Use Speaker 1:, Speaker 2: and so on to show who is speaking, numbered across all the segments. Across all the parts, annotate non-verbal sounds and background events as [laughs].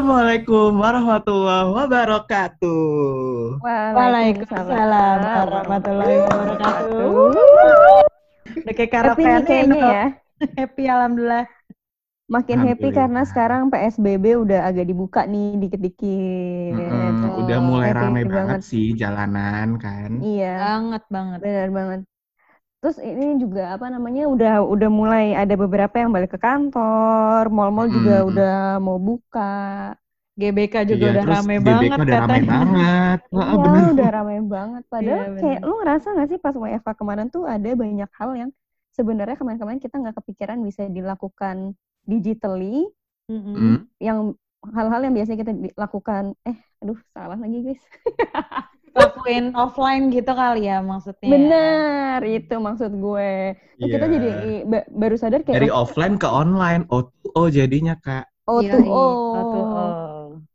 Speaker 1: Assalamualaikum warahmatullahi wabarakatuh.
Speaker 2: Waalaikumsalam warahmatullahi wabarakatuh. Udah kayak
Speaker 3: Happy nih
Speaker 2: karaoke
Speaker 3: kayaknya ya.
Speaker 2: Happy alhamdulillah.
Speaker 3: Makin happy karena sekarang PSBB udah agak dibuka nih dikit-dikit.
Speaker 1: Mm-mm, udah mulai
Speaker 3: happy
Speaker 1: rame
Speaker 3: banget.
Speaker 1: banget sih jalanan kan.
Speaker 3: Iya,
Speaker 2: Banget banget.
Speaker 3: benar banget. Terus ini juga apa namanya udah udah mulai ada beberapa yang balik ke kantor, mall-mall juga
Speaker 1: Mm-mm.
Speaker 3: udah mau buka.
Speaker 2: GBK juga
Speaker 1: Iya,
Speaker 2: udah
Speaker 1: terus
Speaker 2: rame
Speaker 1: GBK
Speaker 2: banget
Speaker 1: udah rame
Speaker 2: katanya.
Speaker 1: banget. [laughs] Wah,
Speaker 3: Iya,
Speaker 1: bener.
Speaker 3: udah ramai banget. Padahal
Speaker 2: Iya,
Speaker 3: kayak lu ngerasa gak sih pas WFH kemarin tuh ada banyak hal yang sebenarnya kemarin-kemarin kita nggak kepikiran bisa dilakukan digitally.
Speaker 1: Mm.
Speaker 3: yang hal-hal yang biasanya kita lakukan eh aduh salah lagi guys [laughs]
Speaker 2: Lakuin offline gitu kali ya maksudnya.
Speaker 3: bener itu maksud gue Terus kita
Speaker 1: Iya.
Speaker 3: jadi baru sadar kayak
Speaker 1: dari offline ke online. Oh, oh jadinya Kak.
Speaker 3: oh
Speaker 2: Iya,
Speaker 3: tuh
Speaker 2: iya.
Speaker 3: oh.
Speaker 2: Oh, oh.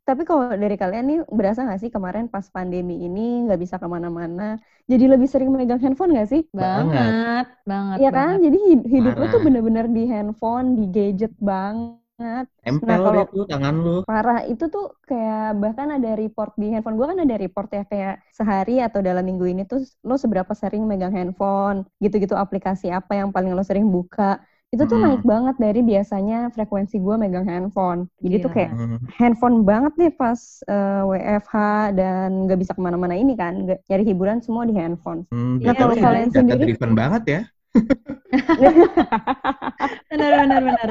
Speaker 3: tapi kalau dari kalian nih berasa nggak sih kemarin pas pandemi ini nggak bisa ke mana-mana jadi lebih sering megang handphone nggak sih
Speaker 2: Banget, banget.
Speaker 3: Iya kan
Speaker 2: banget.
Speaker 3: jadi hid- hidup lu tuh bener-bener di handphone di gadget banget
Speaker 1: Empel
Speaker 3: Nah, kalau-
Speaker 1: tuh tangan lu.
Speaker 3: parah itu tuh kayak bahkan ada report di handphone gue kan ada report ya kayak sehari atau dalam minggu ini tuh lo seberapa sering megang handphone gitu-gitu aplikasi apa yang paling lo sering buka itu tuh
Speaker 1: Mm.
Speaker 3: naik banget dari biasanya frekuensi gue megang handphone jadi tuh
Speaker 2: Gila.
Speaker 3: kayak handphone banget nih pas eh, WFH dan nggak bisa ke mana-mana ini kan nggak nyari hiburan semua di handphone
Speaker 1: Hmm,
Speaker 2: Nah,
Speaker 3: kalau kalian sendiri-
Speaker 1: driven banget ya. [laughs] [laughs]
Speaker 2: Bener, bener, bener.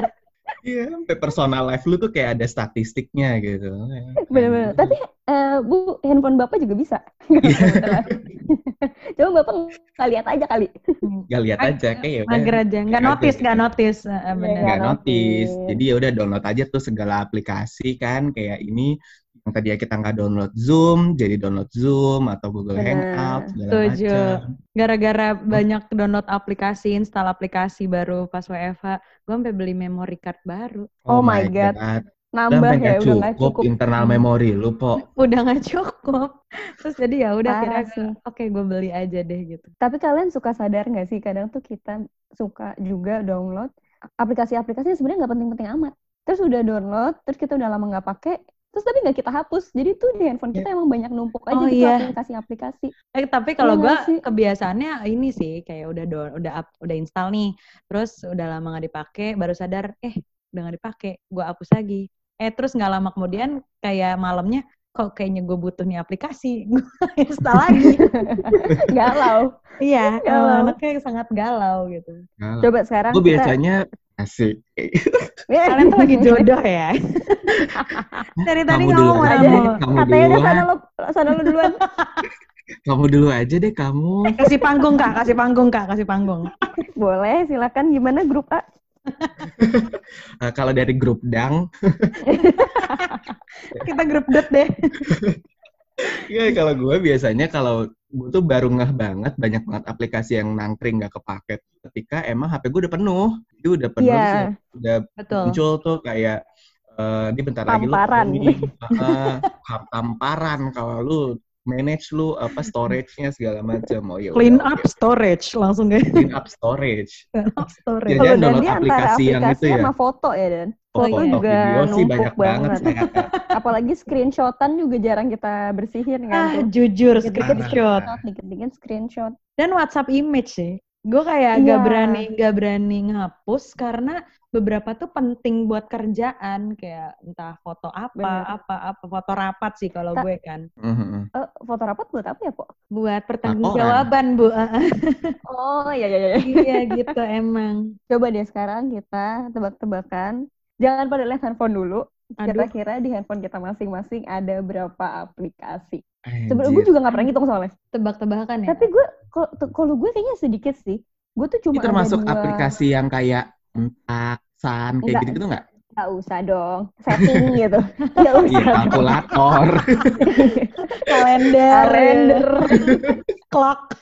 Speaker 1: Iya, sampai personal life lu tuh kayak ada statistiknya gitu.
Speaker 3: bener-bener tapi eh, bu handphone bapak juga bisa coba bapak nggak lihat aja kali
Speaker 1: Gak lihat aja kayak ya udah.
Speaker 2: Mager aja. Nggak notice,
Speaker 1: gitu.
Speaker 2: nggak notice.
Speaker 3: Iya,
Speaker 2: bener.
Speaker 1: nggak
Speaker 3: Nggak
Speaker 1: notice. Jadi ya udah download aja tuh segala aplikasi kan kayak ini yang tadi ya kita nggak download Zoom, jadi download Zoom atau Google
Speaker 3: Bener.
Speaker 1: Hangout segala
Speaker 2: Setuju.
Speaker 1: macam.
Speaker 2: Gara-gara banyak download aplikasi, install aplikasi baru pas WFH, gue sampai beli memory card baru.
Speaker 3: Oh my God.
Speaker 1: Udah
Speaker 3: nambah ya
Speaker 1: nggak
Speaker 3: udah nggak
Speaker 1: cukup,
Speaker 3: cukup
Speaker 1: internal
Speaker 2: Hmm.
Speaker 1: memori lu, Po. [laughs]
Speaker 2: Udah nggak cukup. Terus jadi ya udah kira
Speaker 3: sih.
Speaker 2: oke gue beli aja deh gitu.
Speaker 3: Tapi kalian suka sadar nggak sih kadang tuh kita suka juga download aplikasi-aplikasi yang sebenarnya nggak penting-penting amat. Terus udah download, terus kita udah lama nggak pakai, terus tapi nggak kita hapus. Jadi tuh di handphone kita emang banyak numpuk aja
Speaker 2: Oh,
Speaker 3: gitu
Speaker 2: iya.
Speaker 3: aplikasi-aplikasi.
Speaker 2: Eh tapi kalau
Speaker 3: Iya
Speaker 2: gue kebiasaannya ini sih kayak udah do, udah up, udah install nih, terus udah lama nggak dipakai, baru sadar eh udah nggak dipakai, gue hapus lagi. Eh terus nggak lama kemudian kayak malamnya kok kayaknya gue butuh nih aplikasi, [laughs] gue install lagi. [laughs]
Speaker 3: Galau.
Speaker 2: iya,
Speaker 3: Galau.
Speaker 2: anaknya sangat galau gitu.
Speaker 1: Nah,
Speaker 3: Coba sekarang
Speaker 1: Gue
Speaker 3: kita
Speaker 1: biasanya asik.
Speaker 2: Kalian tuh lagi jodoh ya. [laughs] Dari tadi
Speaker 1: Kamu
Speaker 2: ngomong
Speaker 1: dulu aja. Kamu
Speaker 3: katanya udah
Speaker 1: duluan.
Speaker 3: sana lo sana lo duluan. [laughs]
Speaker 1: Kamu dulu aja deh kamu.
Speaker 2: Kasih panggung kak, kasih panggung kak, kasih panggung.
Speaker 3: Boleh, silakan gimana grup A? [laughs]
Speaker 1: Eh, kalau dari grup Dang,
Speaker 2: Kita grup dot deh.
Speaker 1: ya kalau gue biasanya kalau gue tuh baru ngeh banget banyak banget aplikasi yang nangkring nggak kepake ketika emang HP gue udah penuh. Itu udah penuh terus ya udah
Speaker 2: Betul.
Speaker 1: muncul tuh kayak eh ini bentar lagi lu
Speaker 3: Tamparan. [laughs]
Speaker 1: eh, tamparan kalau lu manage lu apa storage-nya segala macam. Oh ya
Speaker 2: Clean up storage langsung guys.
Speaker 1: clean up storage. [laughs]
Speaker 2: Clean up storage.
Speaker 1: Iya,
Speaker 3: Kalau
Speaker 1: jangan
Speaker 3: dan
Speaker 1: download aplikasi yang
Speaker 3: aplikasi
Speaker 1: itu ya.
Speaker 3: sama foto ya Dan. Foto
Speaker 2: iya.
Speaker 3: juga
Speaker 1: video sih
Speaker 3: numpuk
Speaker 1: banyak banget
Speaker 3: banget. [laughs] Apalagi screenshotan juga jarang kita bersihin
Speaker 2: Ah,
Speaker 3: kan. tuh.
Speaker 2: jujur
Speaker 3: Dikit-dikit
Speaker 2: screenshot.
Speaker 3: Dikit-dikit screenshot.
Speaker 2: Dan WhatsApp image sih. Gue kayak
Speaker 3: Iya.
Speaker 2: gak berani gak berani ngapus karena beberapa tuh penting buat kerjaan kayak entah foto apa
Speaker 3: Bener.
Speaker 2: apa apa foto rapat sih kalau
Speaker 3: Ta-
Speaker 2: gue kan.
Speaker 3: Eh, foto rapat buat apa ya, Kok?
Speaker 2: buat pertanggungjawaban bu [laughs]
Speaker 3: Oh, iya iya iya.
Speaker 2: iya gitu emang
Speaker 3: Coba deh sekarang kita tebak-tebakan. Jangan pada lihat handphone dulu. Kira-kira di handphone kita masing-masing ada berapa aplikasi? Sebenarnya gue juga nggak pernah ngitung soalnya.
Speaker 2: tebak-tebakan ya
Speaker 3: Tapi gue, kalau kalau gue kayaknya sedikit sih. Gue tuh cuma
Speaker 1: Ini termasuk
Speaker 3: ada dua...
Speaker 1: aplikasi yang kayak entak, san, kayak
Speaker 3: Enggak.
Speaker 1: gitu-gitu nggak?
Speaker 3: Gak usah dong. Setting [laughs] gitu. Gak usah.
Speaker 1: Iya, kalkulator. [laughs]
Speaker 2: kalender
Speaker 3: Kalender. [laughs]
Speaker 2: clock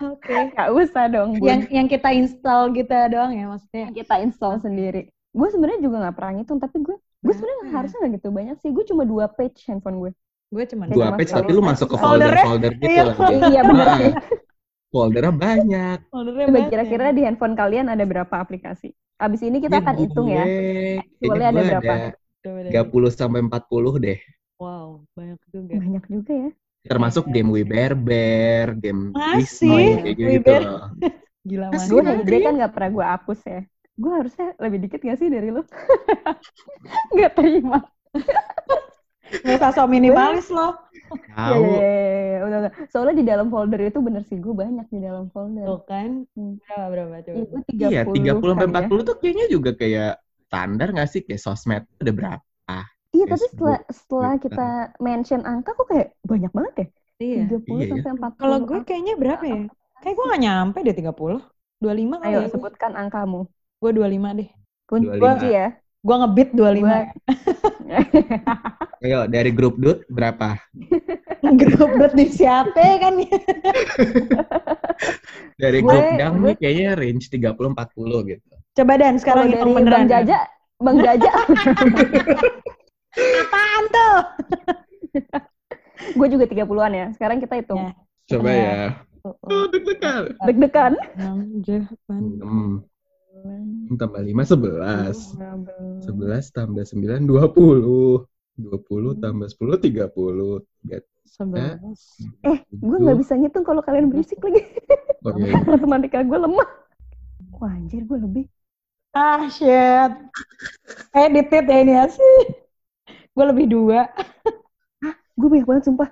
Speaker 2: oke
Speaker 3: Gak usah dong. Bun.
Speaker 2: yang yang kita install gitu doang ya maksudnya
Speaker 3: yang kita install sendiri. Gue sebenarnya juga nggak pernah ngitung, tapi gue gue sebenarnya
Speaker 2: Hmm.
Speaker 3: harusnya nggak gitu banyak sih. Gue cuma dua page handphone gue.
Speaker 2: gue cuma
Speaker 1: Dua page, tapi lu masuk ke
Speaker 2: Foldernya?
Speaker 1: folder-folder gitu
Speaker 2: Iya,
Speaker 1: lagi.
Speaker 3: Iya bener
Speaker 1: Ah,
Speaker 3: sih.
Speaker 1: Foldernya banyak.
Speaker 2: foldernya
Speaker 3: Coba
Speaker 2: banyak.
Speaker 3: kira-kira di handphone kalian ada berapa aplikasi? Abis ini kita
Speaker 1: Ini
Speaker 3: akan hitung ya.
Speaker 1: kayaknya
Speaker 3: ada berapa?
Speaker 2: Deh.
Speaker 1: 30 sampai 40 deh.
Speaker 2: Wow, banyak juga.
Speaker 3: Banyak juga ya.
Speaker 1: Termasuk game We Bear Bear, game? Wisma, kayak gitu. [laughs]
Speaker 2: Gila
Speaker 1: Masih
Speaker 3: Gue
Speaker 1: nangkring.
Speaker 3: HD kan gak pernah gue hapus ya. Gue harusnya lebih dikit gak sih dari lu? [laughs] gak terima.
Speaker 2: Nggak usah so minimalis loh.
Speaker 3: Ya,
Speaker 1: Tahu.
Speaker 3: ya, ya, ya, ya, udah, udah. Soalnya di dalam folder itu bener sih, gue banyak di dalam folder.
Speaker 2: Tuh kan.
Speaker 3: Hmm.
Speaker 2: Berapa, berapa coba?
Speaker 3: Iya, gue 30
Speaker 1: Iya, 30 sampai
Speaker 3: kan ya.
Speaker 1: 40 tuh kayaknya juga kayak standar nggak sih? Kayak sosmed ada berapa?
Speaker 3: Iya, tapi setelah setelah
Speaker 1: Twitter.
Speaker 3: kita mention angka kok kayak banyak banget ya?
Speaker 2: Iya.
Speaker 3: 30
Speaker 1: Iya, ya.
Speaker 3: sampai 40.
Speaker 2: Kalau gue kayaknya berapa ya? Kayak gue gak nyampe deh 30. 25 kali
Speaker 3: Ayo
Speaker 2: ya.
Speaker 3: sebutkan angkamu.
Speaker 2: Gue 25 deh.
Speaker 1: 25.
Speaker 3: Kunci ya.
Speaker 2: Gue ngebit 25.
Speaker 3: Gua- [laughs] [laughs]
Speaker 1: Ayo dari grup Dut berapa? [laughs] [laughs]
Speaker 2: Grup di siapa kan ya? [laughs]
Speaker 1: Dari
Speaker 3: Gue-
Speaker 1: grup Dang
Speaker 3: gue-
Speaker 1: nih kayaknya range 30 40 gitu.
Speaker 2: Coba Dan sekarang
Speaker 3: Kalau
Speaker 2: hitung
Speaker 3: dari
Speaker 2: beneran.
Speaker 3: Bang. Jaja, Bang [laughs] Jaja,
Speaker 2: Apaan tuh?
Speaker 3: gue juga 30-an ya. Sekarang kita hitung.
Speaker 2: Ya.
Speaker 1: Coba
Speaker 2: Iya.
Speaker 1: ya. Oh, deg-degan.
Speaker 3: Deg-degan.
Speaker 2: 6, 8,
Speaker 1: 6 tambah 5 11. 11 tambah 9 20. 20 tambah 10 30. Get.
Speaker 2: 11.
Speaker 3: Eh, gue nggak bisa ngitung kalau kalian berisik lagi.
Speaker 1: Oke.
Speaker 3: Matematika gue lemah. Wah, anjir gue lebih.
Speaker 2: Ah, shit. Edited ya ini ya sih. Gue lebih dua.
Speaker 3: Gue banyak banget, sumpah.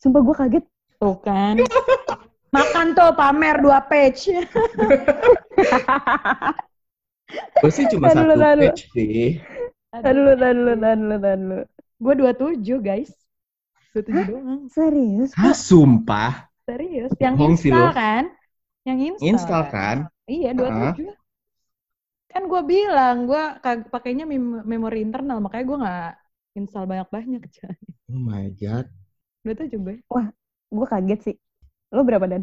Speaker 3: Sumpah gue kaget.
Speaker 2: Tuh kan. Makan tuh pamer dua page. [laughs]
Speaker 1: Gue sih cuma satu page sih.
Speaker 3: Tahan dulu, tahan dulu, tahan dulu, tahan dulu.
Speaker 2: Gue 27 guys. 27 doang.
Speaker 3: Serius?
Speaker 1: Hah, sumpah.
Speaker 2: Serius. Yang
Speaker 1: Bohong
Speaker 2: install kan? Yang install,
Speaker 1: Install kan?
Speaker 2: Iya, 27. Kan gue bilang, gue pakainya mem- memori internal, makanya gue nggak install banyak-banyak. [laughs]
Speaker 1: Oh my god.
Speaker 2: 27 gue.
Speaker 3: Gue kaget sih. Lo berapa, Dan?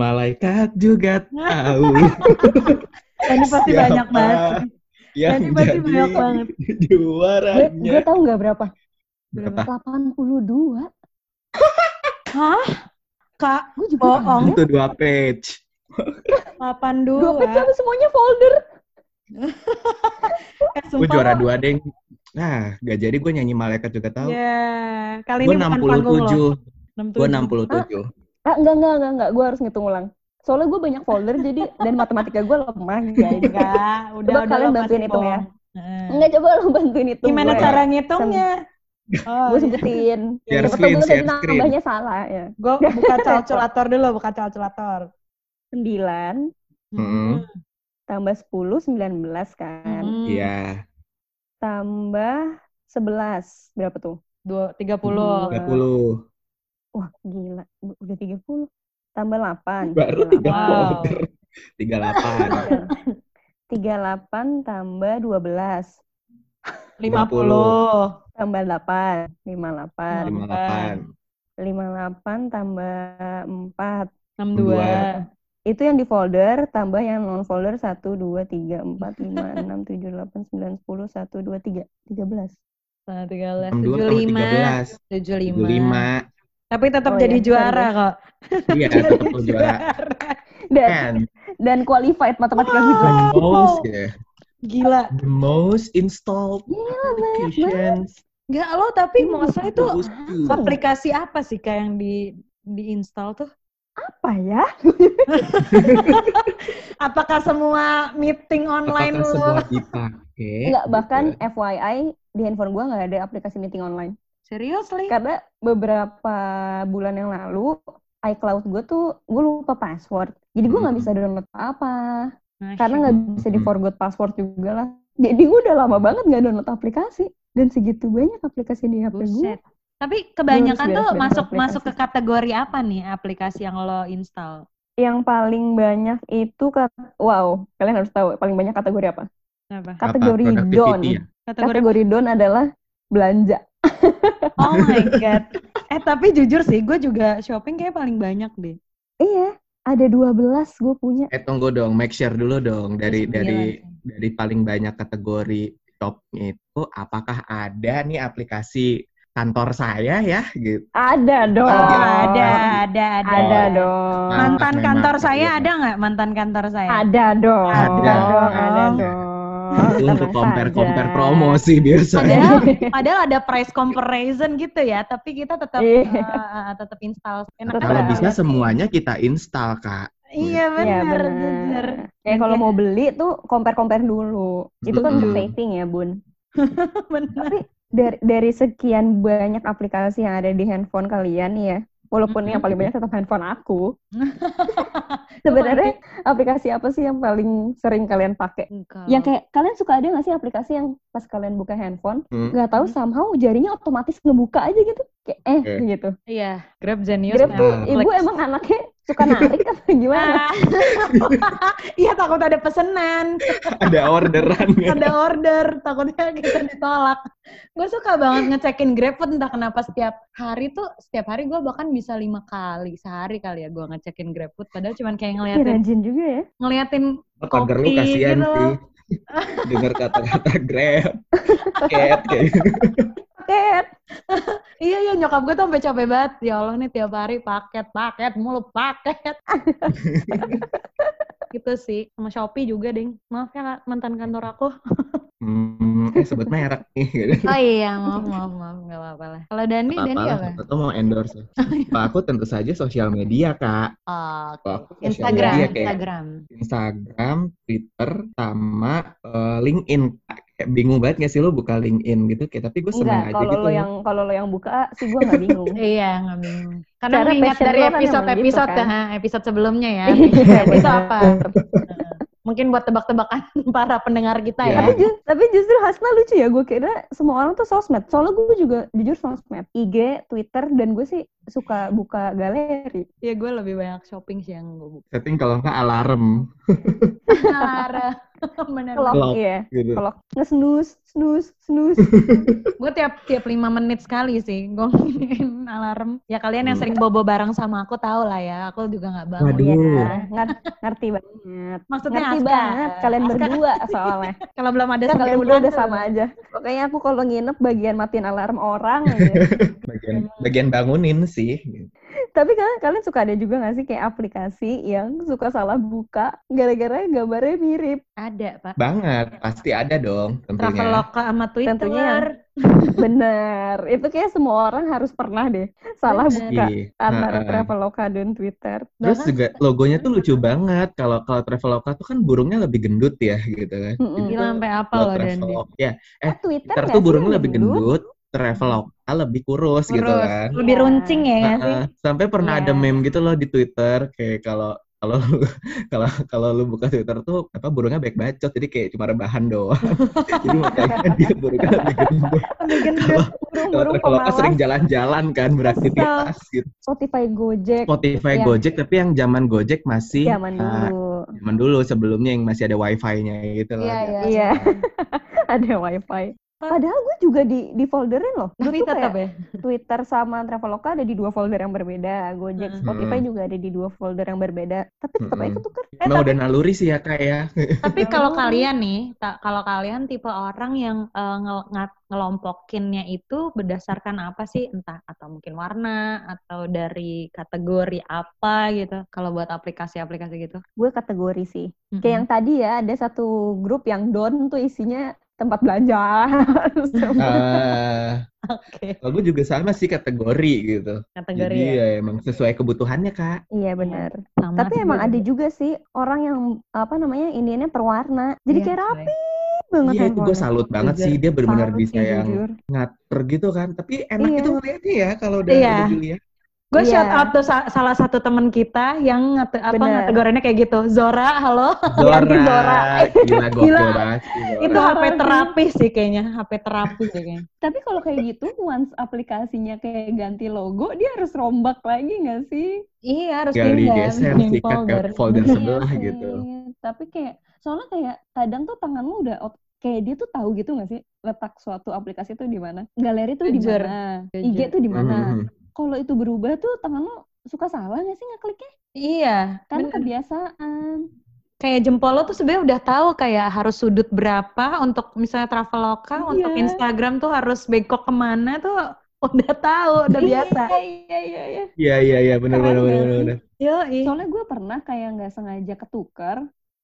Speaker 1: Malaikat juga [laughs] tahu.
Speaker 2: Ini pasti
Speaker 1: Siapa
Speaker 2: banyak banget.
Speaker 1: Yang
Speaker 2: Ini pasti
Speaker 1: jadi
Speaker 2: banyak banget.
Speaker 3: Gue
Speaker 1: juaranya.
Speaker 3: gue tahu nggak berapa?
Speaker 1: Berapa?
Speaker 3: 82. [laughs]
Speaker 2: Hah? Kak,
Speaker 3: Gue juga
Speaker 2: Bohong.
Speaker 1: Itu dua page.
Speaker 2: 82.
Speaker 3: Dua page tapi semuanya folder. [laughs]
Speaker 2: Eh,
Speaker 1: Gue juara dua, Deng. Nah, gak jadi gue nyanyi malaikat juga tahu.
Speaker 2: Ya, kali
Speaker 1: Gue
Speaker 2: ini bukan panggung lo.
Speaker 1: 67. Gue 67.
Speaker 3: Ah, enggak, enggak, enggak, enggak. Gue harus ngitung ulang. Soalnya gue banyak folder jadi dan matematika gue lemah guys.
Speaker 2: Enggak, udah
Speaker 3: Coba
Speaker 2: udah
Speaker 3: kalian bantuin hitung ya.
Speaker 2: Heeh.
Speaker 3: Enggak coba lo bantuin itu.
Speaker 2: Gimana
Speaker 1: Gue-
Speaker 2: cara ngitungnya? Oh,
Speaker 3: Gue sebutin.
Speaker 1: Share screen,
Speaker 3: gue
Speaker 1: share screen.
Speaker 3: nambahnya salah ya.
Speaker 2: gue buka calculator dulu, buka calculator.
Speaker 3: 9
Speaker 1: Mm-mm.
Speaker 3: tambah 10, 19 kan.
Speaker 2: Hmm,
Speaker 1: Iya.
Speaker 3: Tambah 11. Berapa tuh?
Speaker 2: Dua, 30.
Speaker 3: Dua.
Speaker 1: 30.
Speaker 3: Wah, gila. Udah 30. Tambah 8.
Speaker 1: Baru 3
Speaker 2: Wow.
Speaker 1: folder. 38.
Speaker 3: 38 tambah 12.
Speaker 2: 50.
Speaker 3: Tambah 8. 58.
Speaker 1: 58.
Speaker 3: 58 tambah 4.
Speaker 2: 62.
Speaker 3: Itu yang di folder, tambah yang non folder 1, 2, 3, 4, 5, 6, 7, 8, 9, 10, 1, 2, 3. 13.
Speaker 2: Nah, 13.
Speaker 1: 62 tambah
Speaker 2: 75.
Speaker 1: 13. 75.
Speaker 2: Tapi tetap
Speaker 3: Oh,
Speaker 2: jadi
Speaker 3: iya,
Speaker 2: juara kok.
Speaker 1: Iya, [laughs] tetap juara.
Speaker 3: Dan,
Speaker 1: Kan,
Speaker 3: dan qualified matematika gue
Speaker 2: Wow.
Speaker 1: the most, ya.
Speaker 2: Gila.
Speaker 1: The most installed
Speaker 3: Gila,
Speaker 1: applications.
Speaker 2: Enggak lo tapi maksudnya itu
Speaker 1: Bagus tuh.
Speaker 2: aplikasi apa sih kayak yang di diinstal tuh?
Speaker 3: Apa ya? [laughs]
Speaker 2: Apakah semua meeting online
Speaker 1: Apakah
Speaker 2: lu?
Speaker 1: semua dipakai?
Speaker 3: Enggak, bahkan
Speaker 1: Gitu.
Speaker 3: FYI di handphone gue nggak ada aplikasi meeting online.
Speaker 2: Serius, Li?
Speaker 3: Karena beberapa bulan yang lalu iCloud gue tuh gue lupa password. Jadi gue nggak
Speaker 1: Hmm.
Speaker 3: bisa download apa
Speaker 2: Masya
Speaker 3: karena nggak bisa di forgot password juga lah. Jadi gue udah lama banget nggak download aplikasi dan segitu banyak aplikasi di HP gue.
Speaker 2: Tapi kebanyakan tuh masuk
Speaker 3: aplikasi.
Speaker 2: masuk ke kategori apa nih aplikasi yang lo install?
Speaker 3: Yang paling banyak itu wow kalian harus tahu paling banyak kategori apa?
Speaker 2: Apa?
Speaker 3: Kategori down.
Speaker 1: ya?
Speaker 2: Kategori
Speaker 3: Kategori down adalah belanja. [laughs]
Speaker 2: Oh my god. Eh tapi jujur sih, gue juga shopping kayak paling banyak deh.
Speaker 3: Iya, ada 12 gue punya.
Speaker 1: Eh tunggu dong, make sure dulu dong dari
Speaker 2: Sembilan
Speaker 1: dari dari paling banyak kategori topnya itu apakah ada nih aplikasi kantor saya ya gitu.
Speaker 3: Ada dong.
Speaker 2: Oh,
Speaker 1: Ada.
Speaker 2: ada, ada, ada.
Speaker 3: Ada dong.
Speaker 2: Mantan kantor saya
Speaker 1: iya.
Speaker 2: ada nggak mantan kantor saya?
Speaker 3: Ada dong.
Speaker 1: Ada.
Speaker 3: dong. Ada dong.
Speaker 1: Itu untuk compare compare
Speaker 3: saja.
Speaker 1: promosi biasanya.
Speaker 2: Padahal, [laughs] padahal ada price comparison gitu ya, tapi kita tetap eh, tetap install. Enak
Speaker 1: Kalau
Speaker 3: Betul.
Speaker 1: bisa semuanya kita install kak.
Speaker 2: Iya
Speaker 3: Iya
Speaker 2: benar,
Speaker 3: benar.
Speaker 2: jujur.
Speaker 3: Kayak kalau mau beli tuh compare-compare dulu. Itu kan untuk saving ya, Bun. [laughs]
Speaker 2: Benar.
Speaker 3: Tapi dari dari sekian banyak aplikasi yang ada di handphone kalian ya, walaupun yang paling banyak tetap handphone aku. [laughs] Sebenarnya aplikasi apa sih yang paling sering kalian pakai?
Speaker 2: Enggak.
Speaker 3: Yang kayak kalian suka ada nggak sih aplikasi yang pas kalian buka handphone,
Speaker 1: Hmm.
Speaker 3: nggak tahu somehow jarinya otomatis ngebuka aja gitu, kayak eh
Speaker 1: Oke.
Speaker 3: gitu.
Speaker 2: Iya, Grab Genius.
Speaker 3: Grab tuh ibu emang anaknya suka narik [laughs] atau gimana?
Speaker 2: Ah. [laughs] Iya takut ada pesenan,
Speaker 1: Ada orderan ya.
Speaker 2: ada order, takutnya kita ditolak. Gue suka banget ngecekin GrabFood entah kenapa setiap hari tuh, setiap hari gue bahkan bisa lima kali sehari kali ya gue ngecekin GrabFood. Padahal cuman kayak ngeliatin
Speaker 3: rajin juga ya.
Speaker 2: ngeliatin
Speaker 1: Pagar lu
Speaker 2: Kopi
Speaker 1: kasihan
Speaker 2: gitu
Speaker 1: sih. [laughs] Dengar kata-kata grab, cat kayak gitu.
Speaker 3: Paket. [laughs]
Speaker 2: Iya iya nyokap gue tuh sampai capek banget. Ya Allah nih tiap hari paket paket mulu paket. [laughs] gitu sih. Sama Shopee juga ding. Maaf ya Kak, mantan kantor aku.
Speaker 1: Hmm, eh sebut merek nih. Gitu.
Speaker 2: Oh iya maaf maaf maaf nggak apa-apa lah. Kalau Dani Dani
Speaker 1: Apa-apa
Speaker 2: apa?
Speaker 1: atau mau endorse. [laughs] Pak aku tentu saja sosial media kak.
Speaker 2: Oh,
Speaker 1: aku sosial
Speaker 2: Instagram
Speaker 1: media kayak
Speaker 2: Instagram.
Speaker 1: Instagram, Twitter, sama eh, LinkedIn. Kak. Kayak bingung banget gak sih lo buka LinkedIn gitu? Kayak tapi gue seneng
Speaker 3: Enggak,
Speaker 1: aja
Speaker 3: kalau
Speaker 1: gitu.
Speaker 3: lo yang kalau lo yang buka sih gue nggak bingung. [laughs]
Speaker 2: Iya nggak bingung. Karena
Speaker 3: Cara
Speaker 2: mengingat
Speaker 3: passion
Speaker 2: dari
Speaker 3: lo kan
Speaker 2: episode-episode
Speaker 3: gitu kan.
Speaker 2: eh, episode sebelumnya ya. [laughs]
Speaker 3: Iya,
Speaker 2: itu
Speaker 3: benar.
Speaker 2: apa? Mungkin buat tebak-tebakan [laughs] para pendengar kita
Speaker 1: Iya.
Speaker 2: ya.
Speaker 3: tapi, ju- tapi justru Hasna lucu ya, gue kira semua orang tuh sosmed. Soalnya gue juga jujur sosmed, IG, Twitter, dan gue sih suka buka galeri.
Speaker 2: Iya gue lebih banyak shopping sih yang gue buka.
Speaker 1: Setting kalau nggak alarm
Speaker 2: Lara. [laughs]
Speaker 3: Clock. iya.
Speaker 1: gitu.
Speaker 3: Kalau nge-snooze, snooze, snooze. [laughs]
Speaker 2: Gue tiap tiap lima menit sekali sih gue [laughs] alarm. Ya kalian yang
Speaker 1: Hmm.
Speaker 2: sering bobo bareng sama aku tahu lah ya. Aku juga nggak bangun.
Speaker 1: Waduh.
Speaker 3: Iya, ngar- ngerti banget.
Speaker 2: Maksudnya
Speaker 3: ngerti
Speaker 2: Aska.
Speaker 3: banget kalian
Speaker 2: Aska
Speaker 3: berdua soalnya.
Speaker 2: Kalau belum ada
Speaker 3: Kan kalian berdua udah sama aja. Pokoknya aku kalau nginep bagian matiin alarm orang aja.
Speaker 1: Bagian, bagian bangunin sih.
Speaker 3: Tapi kalian, kalian suka ada juga gak sih kayak aplikasi yang suka salah buka gara-gara gambarnya mirip?
Speaker 2: Ada pak.
Speaker 1: Banget, pasti ada dong tentunya.
Speaker 2: Traveloka sama Twitter.
Speaker 3: Tentunya [laughs] yang Bener, itu kayak semua orang harus pernah deh salah
Speaker 2: Bener.
Speaker 3: buka
Speaker 1: Iya.
Speaker 3: antara
Speaker 1: Ha-ha.
Speaker 3: Traveloka dan Twitter.
Speaker 1: Terus
Speaker 2: Bahkan-
Speaker 1: juga logonya tuh lucu banget. Kalau kalau Traveloka tuh kan burungnya lebih gendut ya gitu kan. Jadi
Speaker 2: Gila sampai apa loh.
Speaker 1: Traveloka ya
Speaker 3: Eh, Twitter
Speaker 1: Twitter
Speaker 3: nggak
Speaker 1: tuh burungnya lebih gendut, Traveloka lebih kurus, gitu
Speaker 2: Kurus.
Speaker 1: kan.
Speaker 2: Lebih
Speaker 3: Iya.
Speaker 2: runcing ya nggak sih?
Speaker 1: Sampai pernah ada
Speaker 3: Iya.
Speaker 1: meme gitu loh di Twitter kayak kalau kalau [laughs] kalau kalau lu buka Twitter tuh apa burungnya baik bacot jadi kayak cuma rebahan doang. [laughs] jadi makanya dia burungnya lebih gendut. Kalau
Speaker 3: pemalas
Speaker 1: sering jalan-jalan kan beraktivitas gitu.
Speaker 3: Spotify Gojek
Speaker 1: Spotify
Speaker 3: Iya.
Speaker 1: Gojek tapi yang zaman Gojek masih
Speaker 3: zaman
Speaker 1: ah,
Speaker 3: dulu.
Speaker 1: zaman dulu sebelumnya yang masih ada wifi-nya gitu loh.
Speaker 2: Iya iya.
Speaker 3: Iya. [laughs] ada wifi. Padahal gue juga di di folderin loh. Gue
Speaker 2: Tapi
Speaker 3: tuh
Speaker 2: tetap
Speaker 3: kayak
Speaker 2: ya. [laughs]
Speaker 3: Twitter sama Traveloka ada di dua folder yang berbeda. Gojek,
Speaker 2: Hmm.
Speaker 3: Spotify
Speaker 1: Hmm.
Speaker 3: juga ada di dua folder yang berbeda. Tapi tetap aja
Speaker 1: Mm-mm.
Speaker 3: ketukar.
Speaker 2: Eh,
Speaker 1: Emang
Speaker 2: tapi-
Speaker 1: udah naluri sih ya kak ya. [laughs]
Speaker 2: Tapi kalau
Speaker 3: Naluri.
Speaker 2: kalian nih, kalau kalian tipe orang yang eh, ngel- nga- ngelompokinnya itu berdasarkan apa sih? Entah atau mungkin warna atau dari kategori apa gitu. Kalau buat aplikasi-aplikasi gitu.
Speaker 3: Gue kategori sih.
Speaker 2: Mm-mm.
Speaker 3: Kayak yang tadi ya, ada satu grup yang don tuh isinya tempat belanja. [laughs]
Speaker 1: Eh,
Speaker 2: Oke,
Speaker 1: kalau gue juga sama sih kategori gitu.
Speaker 2: kategori
Speaker 1: Jadi
Speaker 2: ya.
Speaker 1: ya emang sesuai kebutuhannya kak.
Speaker 3: iya benar.
Speaker 2: Sama
Speaker 3: Tapi
Speaker 2: sih
Speaker 3: emang ada
Speaker 2: juga.
Speaker 3: sih orang yang apa namanya indiannya perwarna. Jadi
Speaker 2: Iya,
Speaker 3: kayak rapi banget
Speaker 1: Iya itu gue salut banget
Speaker 2: Jujur.
Speaker 1: sih dia benar-benar bisa yang
Speaker 3: jujur.
Speaker 1: ngatur gitu kan. Tapi enak
Speaker 3: Iya.
Speaker 1: gitu ngeliatnya ya kalau udah
Speaker 2: Iya.
Speaker 1: Julia.
Speaker 2: Gue
Speaker 3: Iya.
Speaker 2: shout out tuh sa- salah satu teman kita yang ngate- apa
Speaker 3: Bener.
Speaker 2: kategorinya kayak gitu. Zora, halo.
Speaker 1: Zora, [laughs]
Speaker 3: Zora.
Speaker 1: gila gokil
Speaker 2: Gila.
Speaker 1: banget.
Speaker 2: Itu HP terapi sih kayaknya, HP terapi sih kayaknya. [laughs]
Speaker 3: Tapi kalau kayak gitu, once aplikasinya kayak ganti logo, dia harus rombak lagi nggak sih?
Speaker 2: Iya, harus pindah
Speaker 1: digeser sikat ke
Speaker 2: folder.
Speaker 1: folder
Speaker 3: Iya
Speaker 1: sebelah gitu.
Speaker 3: Tapi kayak soalnya kayak kadang tuh tangan lu udah kayak dia tuh tahu gitu nggak sih letak suatu aplikasi tuh di mana, galeri tuh di mana. IG tuh di mana.
Speaker 1: Mhm.
Speaker 3: Kalau itu berubah tuh tangan lu suka salah nggak sih ngekliknya?
Speaker 2: Iya,
Speaker 3: Karena
Speaker 2: bener.
Speaker 3: kebiasaan.
Speaker 2: kayak jempol lo tuh sebenarnya udah tahu kayak harus sudut berapa untuk misalnya Traveloka, untuk
Speaker 3: Iya.
Speaker 2: Instagram tuh harus bengkok ke mana tuh [laughs] udah tahu, udah biasa.
Speaker 3: Iya iya iya.
Speaker 1: Iya iya iya benar benar benar.
Speaker 2: Yo,
Speaker 3: Soalnya gue pernah kayak nggak sengaja ketukar,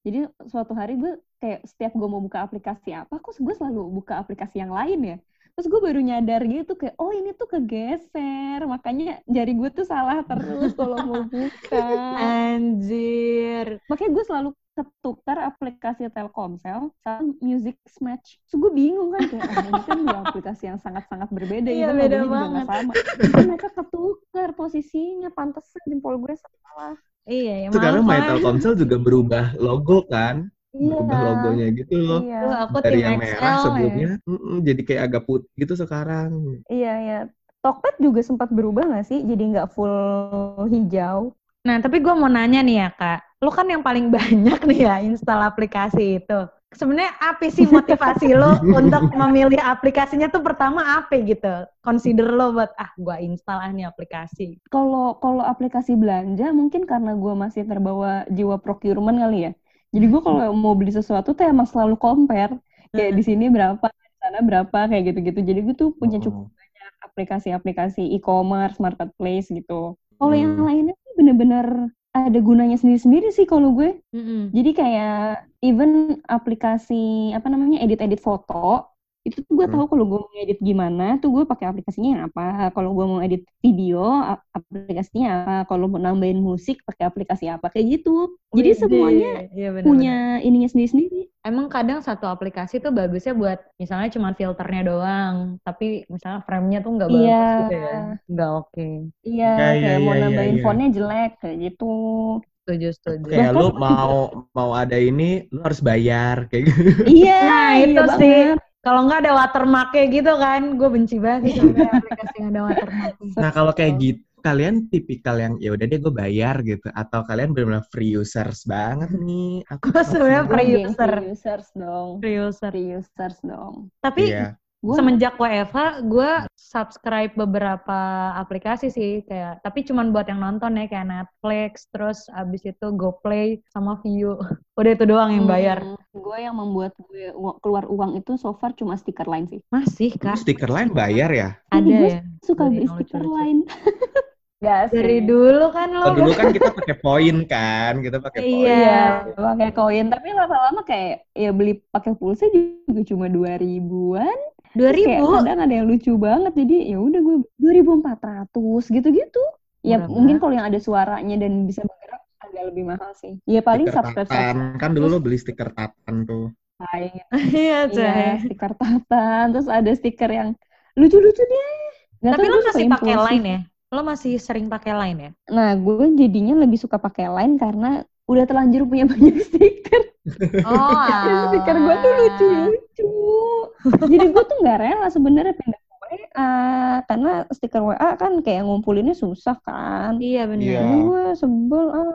Speaker 3: Jadi suatu hari gue kayak setiap gue mau buka aplikasi apa, kok gue selalu buka aplikasi yang lain ya. Terus gue baru nyadar gitu kayak, oh ini tuh kegeser, makanya jari gue tuh salah terus kalau mau buka.
Speaker 2: Anjir.
Speaker 3: Makanya gue selalu ketukar aplikasi Telkomsel sama Music Match. So gue bingung kan kayak, oh, ini kan dua aplikasi yang sangat-sangat berbeda,
Speaker 2: Iya, beda
Speaker 3: juga
Speaker 2: banget.
Speaker 3: sama. Mereka ketukar posisinya, pantesan jempol gue salah.
Speaker 2: Iya, ya
Speaker 1: Sekarang My. Telkomsel juga berubah logo kan, berubah logonya gitu loh.
Speaker 3: Iya.
Speaker 2: Aku
Speaker 1: Dari
Speaker 2: tim
Speaker 1: yang
Speaker 2: XL
Speaker 1: merah
Speaker 2: ya.
Speaker 1: sebelumnya, mm-mm, jadi kayak agak putih gitu sekarang.
Speaker 3: Iya, iya. Tokped juga sempat berubah nggak sih? Jadi nggak full hijau.
Speaker 2: Nah, tapi gue mau nanya nih ya, Kak. Lu kan yang paling [laughs] banyak nih ya install aplikasi itu. Sebenarnya apa sih motivasi lo [laughs] untuk memilih aplikasinya tuh pertama apa gitu? Consider lo buat, ah gue install ah nih aplikasi.
Speaker 3: Kalau kalau aplikasi belanja mungkin karena gue masih terbawa jiwa procurement kali ya. Jadi gue kalau mau beli sesuatu tuh emang selalu compare. Kayak di sini berapa, di sana berapa, kayak gitu-gitu. Jadi gue tuh punya cukup
Speaker 1: Oh.
Speaker 3: banyak aplikasi-aplikasi e-commerce, marketplace gitu. Kalau yang
Speaker 1: Hmm.
Speaker 3: lainnya tuh bener-bener ada gunanya sendiri-sendiri sih kalau gue.
Speaker 2: Mm-mm.
Speaker 3: Jadi kayak even aplikasi apa namanya edit-edit foto itu tuh gue
Speaker 1: Hmm.
Speaker 3: tahu kalau gue mau edit gimana tuh gue pakai aplikasinya yang apa. Kalau gue mau edit video aplikasinya apa. Kalau mau nambahin musik pakai aplikasi apa kayak gitu. Jadi
Speaker 2: Widih.
Speaker 3: semuanya
Speaker 2: Iya, bener-bener.
Speaker 3: punya ininya sendiri-sendiri.
Speaker 2: Emang kadang satu aplikasi tuh bagusnya buat misalnya cuma filternya doang, tapi misalnya frame-nya tuh nggak bagus
Speaker 3: Iya.
Speaker 2: gitu ya, nggak oke.
Speaker 3: Iya,
Speaker 1: Iya, iya,
Speaker 3: kayak mau
Speaker 1: iya, iya,
Speaker 3: nambahin
Speaker 1: iya.
Speaker 3: fontnya jelek kayak gitu.
Speaker 2: Setuju, setuju.
Speaker 1: Kayak lu mau mau ada ini, lu harus bayar kayak gitu.
Speaker 3: Iya,
Speaker 2: Nah,
Speaker 3: iya
Speaker 2: itu sih. Kalau nggak ada watermarknya gitu kan, gue benci banget sih sama [laughs] aplikasi yang ada watermarknya.
Speaker 1: Nah kalau kayak gitu, kalian tipikal yang ya udah deh gue bayar gitu, atau kalian benar-benar free users banget nih? Aku
Speaker 2: sebenarnya free user.
Speaker 3: free users dong.
Speaker 2: Free user.
Speaker 3: Free users dong.
Speaker 2: Tapi
Speaker 1: Iya.
Speaker 3: Gue
Speaker 2: semenjak WFH, gue subscribe beberapa aplikasi sih, kayak tapi cuman buat yang nonton ya, kayak Netflix, terus abis itu GoPlay sama View. [laughs] Udah itu doang yang bayar.
Speaker 3: gue yang membuat gue keluar uang itu so far cuma stiker line sih.
Speaker 2: Masih kak?
Speaker 1: stiker lain bayar ya?
Speaker 2: Ada
Speaker 3: Jadi
Speaker 2: ya?
Speaker 3: suka beli stiker line. [laughs] Gak
Speaker 2: Dari dulu kan lo.
Speaker 1: Dulu kan kita pakai poin kan, kita pakai poin.
Speaker 2: Iya.
Speaker 3: Iya, pakai koin. Tapi lama-lama kayak ya beli pakai pulsa juga cuma dua ribuan.
Speaker 2: Dua
Speaker 3: kayak
Speaker 2: ribu?
Speaker 3: kadang ada yang lucu banget. Jadi ya udah gue dua ribu empat ratus gitu-gitu. Ya
Speaker 2: Murah
Speaker 3: mungkin kalau yang ada suaranya dan bisa bergerak agak lebih mahal sih. Ya paling
Speaker 1: Stiker
Speaker 3: subscribe
Speaker 1: tatan, kan dulu lo beli stiker tatan tuh. [laughs]
Speaker 2: Iya,
Speaker 3: Iya, stiker tatan. Terus ada stiker yang lucu-lucu deh. Nggak
Speaker 2: Tapi lo masih pakai line ya? Lo masih sering pakai line ya?
Speaker 3: Nah, gue jadinya lebih suka pakai line karena udah terlanjur punya banyak [laughs] stiker.
Speaker 2: Oh, [laughs]
Speaker 3: stiker gue tuh lucu-lucu. Jadi gue tuh nggak rela sebenarnya pindah ke WA karena stiker WA kan kayak ngumpulinnya susah kan.
Speaker 2: Iya benar.
Speaker 1: Iya.
Speaker 3: Gue sebel ah.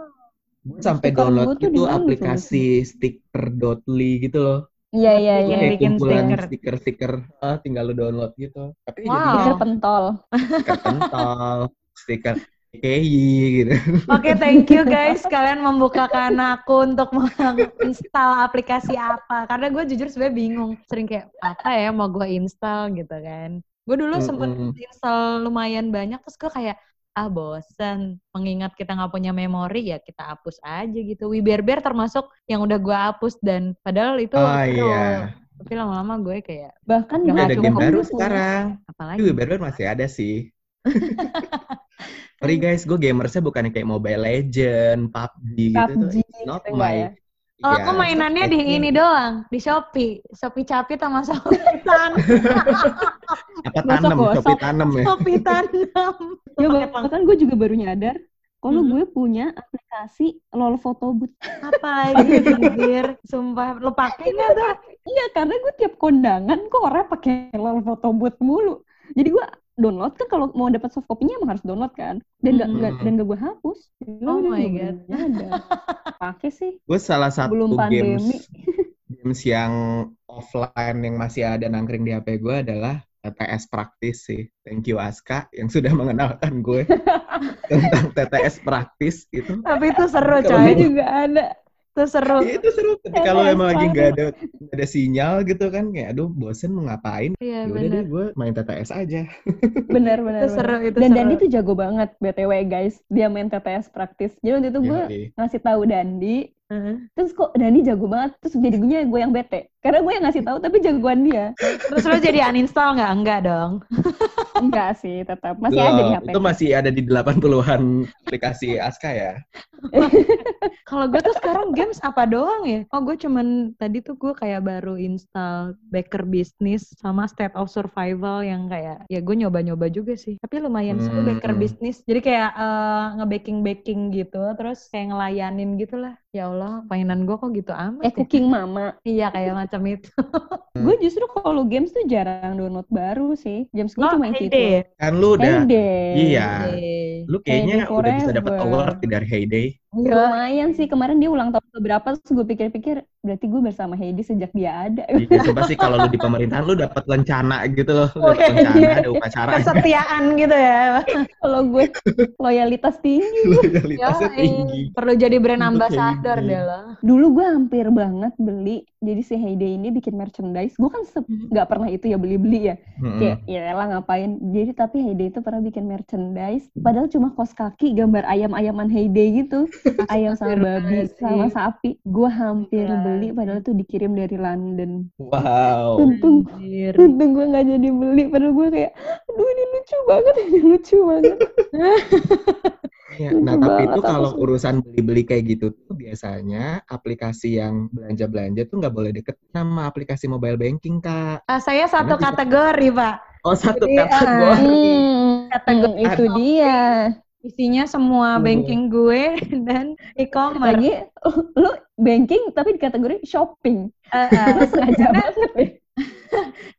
Speaker 1: Gue sampai
Speaker 3: Stiker
Speaker 1: download
Speaker 3: gua tuh di mana
Speaker 1: aplikasi stiker.ly gitu loh.
Speaker 3: Iya iya iya.
Speaker 1: Kayak
Speaker 2: bikin
Speaker 1: kumpulan
Speaker 2: stiker.
Speaker 1: stiker-stiker, ah, tinggal lo download gitu. Tapi
Speaker 2: Wow.
Speaker 3: Stiker pentol.
Speaker 1: stiker pentol, stiker KI gitu.
Speaker 2: Oke, thank you guys. Kalian membukakan aku untuk menginstal aplikasi apa. Karena gue jujur sebenarnya bingung. Sering kayak, apa ya mau gue install gitu kan. Gue dulu sempet
Speaker 1: Mm-mm.
Speaker 2: install lumayan banyak. Terus gue kayak, ah bosen. Mengingat kita nggak punya memori, ya kita hapus aja gitu. Wiberber termasuk yang udah gue hapus. Dan padahal itu
Speaker 1: Oh iya.
Speaker 2: Tapi lama-lama gue kayak,
Speaker 3: Bahkan
Speaker 1: Tapi ada game baru sekarang.
Speaker 2: apalagi?
Speaker 1: Tapi baru masih ada sih. [laughs] Sorry guys, gue gamersnya bukannya kayak Mobile Legend, PUBG gitu.
Speaker 3: PUBG
Speaker 1: tuh. It's not
Speaker 3: gitu
Speaker 1: my...
Speaker 3: ya?
Speaker 2: Oh,
Speaker 1: Iya,
Speaker 2: aku mainannya di ini doang, di Shopee. Shopee Capit sama Shopee Tan. [laughs]
Speaker 1: Apa tanem,
Speaker 3: Gosok-gosok.
Speaker 1: Shopee tanem ya.
Speaker 2: Shopee Tanam.
Speaker 3: Ya bahkan gue juga baru nyadar kalau
Speaker 2: Mhm.
Speaker 3: gue punya aplikasi lol foto booth.
Speaker 2: Apa lagi anjir? Sumpah, lu pakai nggak tuh?
Speaker 3: Iya, karena gue tiap kondangan kok orang pakai lol foto booth mulu. Jadi gue download kan kalau mau dapat soft copy-nya emang harus download kan. Dan gak,
Speaker 2: Mhm.
Speaker 3: nggak- dan gak gue hapus.
Speaker 2: Oh my God.
Speaker 3: nyadar. [laughs] Pakai sih.
Speaker 1: Gue salah satu
Speaker 3: Belum
Speaker 1: games
Speaker 3: pandemi.
Speaker 1: games yang offline yang masih ada nangkring di HP gue adalah TTS praktis sih. Thank you Aska yang sudah mengenalkan gue [laughs] tentang TTS praktis itu.
Speaker 2: Tapi itu seru, coy.
Speaker 3: juga ada.
Speaker 2: Itu seru.
Speaker 1: Ya, itu seru ketika lo
Speaker 3: TTS
Speaker 1: emang lagi nggak ada nggak ada sinyal gitu kan kayak aduh bosen mau ngapain
Speaker 2: Iya,
Speaker 1: ya udah
Speaker 2: bener.
Speaker 1: deh gue main TTS aja [laughs]
Speaker 3: Bener, bener,
Speaker 2: Itu seru, itu
Speaker 3: Dan
Speaker 2: seru.
Speaker 3: Dandi tuh jago banget, BTW guys. Dia main TTS praktis. Jadi waktu itu gue ngasih tahu Dandi
Speaker 2: Heeh.
Speaker 3: terus kok Dani jago banget terus jadinya gue yang bete karena gue yang ngasih tahu tapi jagoan dia
Speaker 2: Terus lo jadi uninstall nggak? Enggak dong. [laughs]
Speaker 3: enggak sih tetap masih ada di
Speaker 1: Loh,
Speaker 3: HP
Speaker 1: Itu masih ada di 80-an aplikasi Aska ya? [laughs]
Speaker 2: Kalau gue tuh sekarang games apa doang ya? Oh gue cuman tadi tuh gue kayak baru install Baker Business sama State of Survival yang kayak ya gue nyoba-nyoba juga sih. Tapi lumayan seru
Speaker 1: Hmm.
Speaker 2: Baker Business. Jadi kayak eh, nge-baking-baking gitu, terus kayak ngelayanin gitu lah. Ya Allah, mainan gue kok gitu amat
Speaker 3: eh
Speaker 2: ya?
Speaker 3: cooking mama
Speaker 2: Iya kayak macam itu. [laughs]
Speaker 3: gue justru kalau games tuh jarang download baru sih games gue
Speaker 2: Lo
Speaker 3: cuma yang
Speaker 2: Heyday ya?
Speaker 3: situ
Speaker 1: Kan lu udah,
Speaker 3: Heyday.
Speaker 1: iya.
Speaker 2: Heyday.
Speaker 1: Lu kayaknya
Speaker 3: Heyday
Speaker 1: udah bisa dapat award dari Heyday.
Speaker 3: lumayan sih kemarin dia ulang tahun keberapa terus gue pikir-pikir berarti gue bersama Heidi sejak dia ada
Speaker 1: Iya, coba sih kalau lu di pemerintahan lu dapat lencana gitu loh.
Speaker 2: Oh,
Speaker 1: dapat
Speaker 2: iya,
Speaker 1: lencana,
Speaker 3: iya.
Speaker 1: ada upacara.
Speaker 2: Kesetiaan gitu ya. [laughs]
Speaker 3: kalau gue loyalitas tinggi
Speaker 1: Loyalitasnya
Speaker 2: Yoi.
Speaker 1: tinggi.
Speaker 2: Perlu jadi brand ambassador deh lo.
Speaker 3: dulu gue hampir banget beli jadi si Heyday ini bikin merchandise gue kan se-
Speaker 2: Hmm.
Speaker 3: nggak pernah itu ya beli-beli ya
Speaker 1: Mm-mm.
Speaker 3: kayak ya lah ngapain jadi tapi Heyday itu pernah bikin merchandise padahal cuma kos kaki gambar ayam-ayaman Heyday gitu [laughs] ayam sama babi sama sapi gue hampir
Speaker 2: Gila.
Speaker 3: Beli padahal tuh dikirim dari London
Speaker 1: Wow.
Speaker 3: untung
Speaker 2: Anjir.
Speaker 3: untung gue nggak jadi beli padahal gue kayak aduh ini lucu banget [laughs] ini lucu banget Lucu
Speaker 1: Nah, tapi
Speaker 3: banget
Speaker 1: itu kalau urusan beli-beli kayak gitu tuh biasanya aplikasi yang belanja-belanja tuh nggak boleh deket sama aplikasi mobile banking, Kak.
Speaker 2: Ah, saya satu
Speaker 1: Karena bisa-
Speaker 2: kategori, Pak.
Speaker 1: Oh, satu
Speaker 2: Jadi,
Speaker 1: kategori.
Speaker 3: Hmm,
Speaker 2: Kategori
Speaker 3: hmm, itu dia
Speaker 2: Isinya semua
Speaker 1: Hmm.
Speaker 2: banking gue [laughs] dan e-commerce.
Speaker 3: lagi lu banking tapi di kategori shopping
Speaker 2: eh,
Speaker 3: Lu sengaja banget [laughs] deh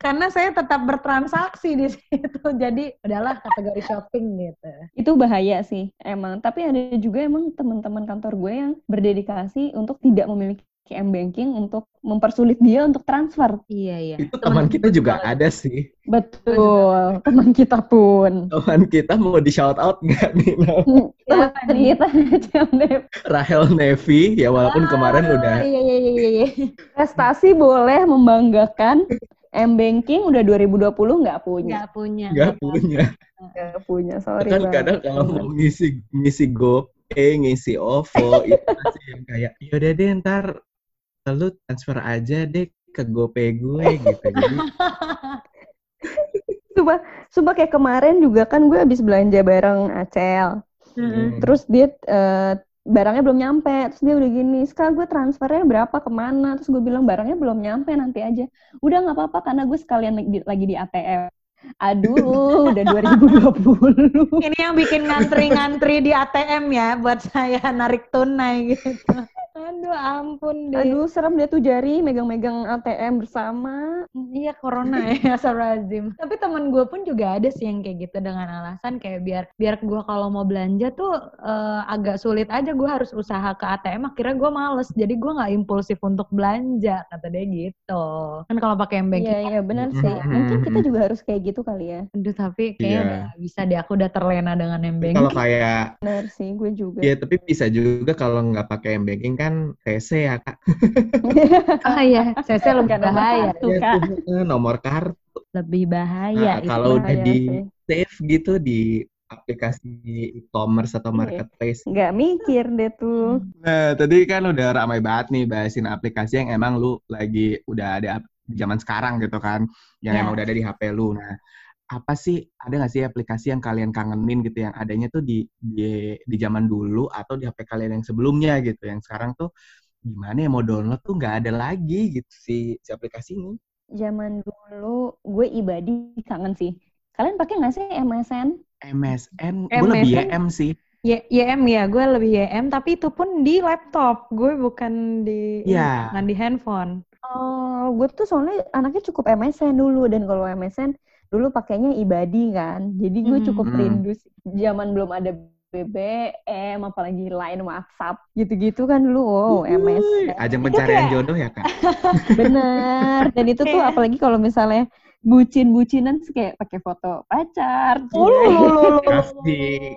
Speaker 2: karena saya tetap bertransaksi di situ. Jadi udahlah kategori shopping gitu.
Speaker 3: itu bahaya sih emang tapi ada juga emang teman-teman kantor gue yang berdedikasi untuk tidak memiliki m banking untuk mempersulit dia untuk transfer
Speaker 2: Iya, iya.
Speaker 1: Itu teman kita juga ada sih.
Speaker 3: betul teman kita pun
Speaker 1: Teman kita mau di shout out nggak nih? Nau? [laughs]
Speaker 3: teman kita.
Speaker 1: Rahel Nevi, ya walaupun kemarin
Speaker 2: Ah,
Speaker 1: udah
Speaker 2: Iya, iya, iya, iya, iya.
Speaker 3: prestasi boleh membanggakan m banking udah 2020 nggak punya
Speaker 2: Nggak punya.
Speaker 1: nggak punya.
Speaker 3: nggak punya sorry
Speaker 1: kan
Speaker 3: banget.
Speaker 1: kadang kalau mau ngisi ngisi GoPay, ngisi OVO itu masih yang kayak yaudah deh ntar lu transfer aja deh ke GoPay gue gitu. Jadi [laughs]
Speaker 3: Sumpah, sumpah kayak kemarin juga kan gue habis belanja bareng Acel.
Speaker 1: Hmm.
Speaker 3: Terus dia eh, barangnya belum nyampe. Terus dia udah gini, sekarang gue transfernya berapa ke mana? Terus gue bilang barangnya belum nyampe nanti aja. Udah nggak apa-apa karena gue sekalian lagi di, lagi di ATM. Aduh, [laughs] udah 2020.
Speaker 2: Ini yang bikin ngantri-ngantri di ATM ya buat saya narik tunai gitu. Aduh, ampun deh.
Speaker 3: Aduh, serem dia tuh jari megang-megang ATM bersama.
Speaker 2: Iya corona ya [laughs] Astagfirullahaladzim. Tapi temen gue pun juga ada sih yang kayak gitu dengan alasan kayak biar biar gue kalau mau belanja tuh eh, agak sulit aja gue harus usaha ke ATM. Akhirnya gue males. Jadi gue nggak impulsif untuk belanja kata dia gitu. Kan kalau pakai m banking,
Speaker 3: Iya, iya benar sih.
Speaker 1: Mhm.
Speaker 3: Mungkin kita juga harus kayak gitu kali ya.
Speaker 2: aduh tapi kayaknya
Speaker 1: Iya.
Speaker 2: udah bisa deh. Aku udah terlena dengan m
Speaker 1: kalau kayak
Speaker 3: Benar sih, gue juga.
Speaker 1: ya tapi bisa juga kalau nggak pakai m banking kan TC ya kak.
Speaker 2: Ah [laughs] iya, CC lebih bahaya.
Speaker 3: kartu,
Speaker 1: Ya,
Speaker 3: Kak.
Speaker 1: tuh, nomor kartu.
Speaker 2: Lebih bahaya
Speaker 1: Nah,
Speaker 2: itu.
Speaker 1: kalau udah
Speaker 3: Bahaya
Speaker 1: di
Speaker 3: sih.
Speaker 1: save gitu di aplikasi e-commerce atau
Speaker 3: Iya.
Speaker 1: marketplace.
Speaker 3: Nggak mikir deh tuh.
Speaker 1: Nah, tadi kan udah ramai banget nih bahasin aplikasi yang emang lu lagi udah ada di zaman sekarang gitu kan, yang
Speaker 2: Ya.
Speaker 1: emang udah ada di HP lu. Nah, apa sih ada nggak sih aplikasi yang kalian kangenin gitu yang adanya tuh di di di zaman dulu atau di HP kalian yang sebelumnya gitu, yang sekarang tuh gimana ya mau download tuh nggak ada lagi gitu si, si aplikasi ini.
Speaker 3: Zaman dulu gue ibadi kangen sih. Kalian pakai nggak sih MSN?
Speaker 1: MSN, gue lebih
Speaker 2: MSN?
Speaker 1: YM sih.
Speaker 2: Y- YM ya, gue lebih YM, tapi itu pun di laptop. Gue bukan di
Speaker 1: Iya.
Speaker 2: bukan di handphone.
Speaker 3: Oh, gue tuh soalnya anaknya cukup MSN dulu dan kalau MSN dulu pakainya ibadi kan. Jadi gue
Speaker 2: Mhm.
Speaker 3: cukup
Speaker 1: Hmm.
Speaker 3: rindu sih. zaman belum ada BBM apalagi lain WhatsApp gitu-gitu kan dulu. Wow, MSN.
Speaker 1: Ajang pencarian
Speaker 2: kayak-
Speaker 1: jodoh ya kak. [laughs]
Speaker 3: Bener. Dan itu tuh apalagi kalau misalnya bucin-bucinan kayak pakai foto pacar.
Speaker 1: Asik.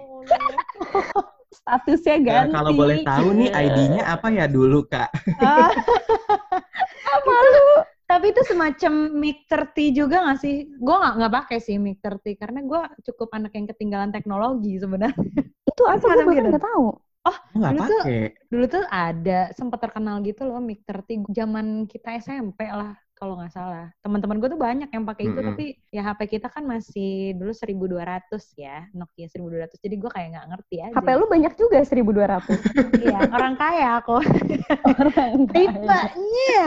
Speaker 3: Statusnya
Speaker 1: Nah,
Speaker 3: ganti.
Speaker 1: kalau boleh tahu nih ID-nya apa ya dulu kak?
Speaker 2: Ah, [laughs]
Speaker 3: Apa lu?
Speaker 2: tapi itu semacam Mic 30 juga gak sih? Gue gak, nggak pakai sih Mic 30 karena gue cukup anak yang ketinggalan teknologi sebenarnya.
Speaker 3: Itu apa? Gue bahkan
Speaker 2: gitu?
Speaker 3: nggak tahu.
Speaker 2: Oh,
Speaker 1: nggak
Speaker 2: dulu tuh-
Speaker 1: pakai.
Speaker 2: Dulu tuh ada sempat terkenal gitu loh Mic 30 zaman kita SMP lah kalau nggak salah. Teman-teman gue tuh banyak yang pakai itu
Speaker 1: Mm-mm.
Speaker 2: tapi ya HP kita kan masih dulu 1200 ya, Nokia 1200. Jadi gue kayak nggak ngerti aja.
Speaker 3: HP lu banyak juga 1200. [laughs]
Speaker 2: Iya, orang kaya aku. [laughs]
Speaker 3: Orang kaya.
Speaker 2: Tipenya.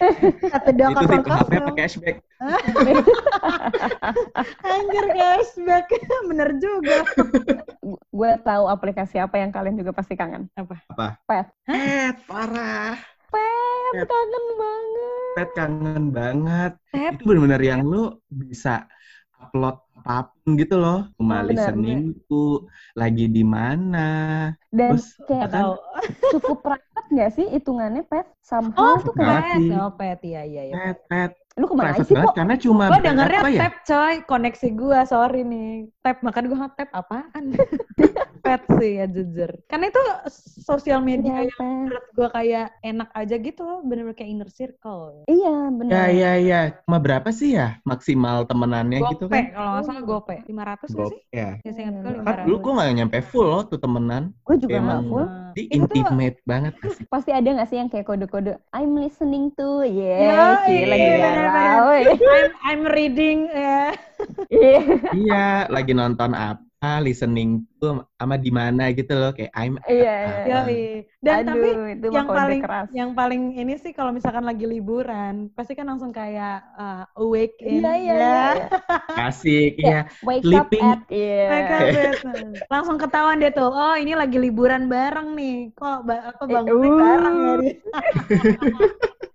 Speaker 2: [laughs] Satu dua
Speaker 1: Itu tipe HP apa cashback?
Speaker 2: Anjir cashback. Bener juga.
Speaker 3: Gue tahu aplikasi apa yang kalian juga pasti kangen.
Speaker 1: Apa?
Speaker 3: Pet.
Speaker 1: Pet, parah.
Speaker 3: Pet,
Speaker 1: Pet.
Speaker 3: kangen banget.
Speaker 1: Pet kangen banget.
Speaker 2: Pet.
Speaker 1: Itu benar-benar yang lu bisa upload apa pun gitu loh. Cuma
Speaker 3: Oh,
Speaker 1: listening tuh lagi di mana.
Speaker 3: Dan
Speaker 1: Terus
Speaker 3: kayak
Speaker 2: Tahu. [laughs]
Speaker 3: cukup private nggak sih hitungannya pet?
Speaker 2: Oh,
Speaker 3: Somehow tuh
Speaker 1: banget
Speaker 3: kayak,
Speaker 2: pet.
Speaker 1: sih.
Speaker 2: Oh, pet. Iya, iya, iya.
Speaker 1: pet, pet.
Speaker 3: lu ke
Speaker 1: mana
Speaker 3: sih kok?
Speaker 1: karena cuma
Speaker 2: Gue dengernya
Speaker 1: apa ya?
Speaker 2: tap coy, koneksi gue, sorry nih. Tap, makan gue tap apaan? [laughs] pet sih ya jujur. Karena itu sosial media yang menurut gue kayak enak aja gitu loh, bener-bener kayak inner circle.
Speaker 3: Iya, benar.
Speaker 1: Ya, ya, ya. Cuma berapa sih ya maksimal temenannya gitu
Speaker 2: Gope,
Speaker 1: kan?
Speaker 2: kalau nggak salah gope. 500 nggak
Speaker 1: Gop,
Speaker 2: sih?
Speaker 1: ya.
Speaker 2: Ya, saya ingat.
Speaker 1: Kan
Speaker 2: 500.
Speaker 1: dulu gue gak nyampe full loh tuh temenan.
Speaker 3: Gue juga
Speaker 1: Emang
Speaker 3: nggak full.
Speaker 1: Di
Speaker 2: itu tuh
Speaker 1: intimate banget asik. [laughs]
Speaker 3: Pasti ada nggak sih yang kayak kode-kode I'm listening to,
Speaker 2: Ya,
Speaker 3: yeah, gila
Speaker 2: iya,
Speaker 3: gila. Woi.
Speaker 2: I'm, I'm reading ya.
Speaker 3: Iya.
Speaker 1: iya, lagi nonton apa, listening tuh sama di mana gitu loh kayak I'm
Speaker 3: Iya,
Speaker 1: Ah,
Speaker 3: iya.
Speaker 2: Dan
Speaker 3: Aduh,
Speaker 2: tapi yang paling
Speaker 3: keras.
Speaker 2: yang paling ini sih kalau misalkan lagi liburan pasti kan langsung kayak uh, awake in
Speaker 3: Iya, iya,
Speaker 2: ya.
Speaker 3: iya. iya.
Speaker 1: asik ya.
Speaker 3: Wake
Speaker 1: Sleeping.
Speaker 3: up at, iya.
Speaker 2: Mereka bet- langsung ketahuan deh tuh oh ini lagi liburan bareng nih kok ba- apa
Speaker 3: Eh,
Speaker 2: bangunnya
Speaker 3: uh.
Speaker 2: bareng ya dia. [laughs]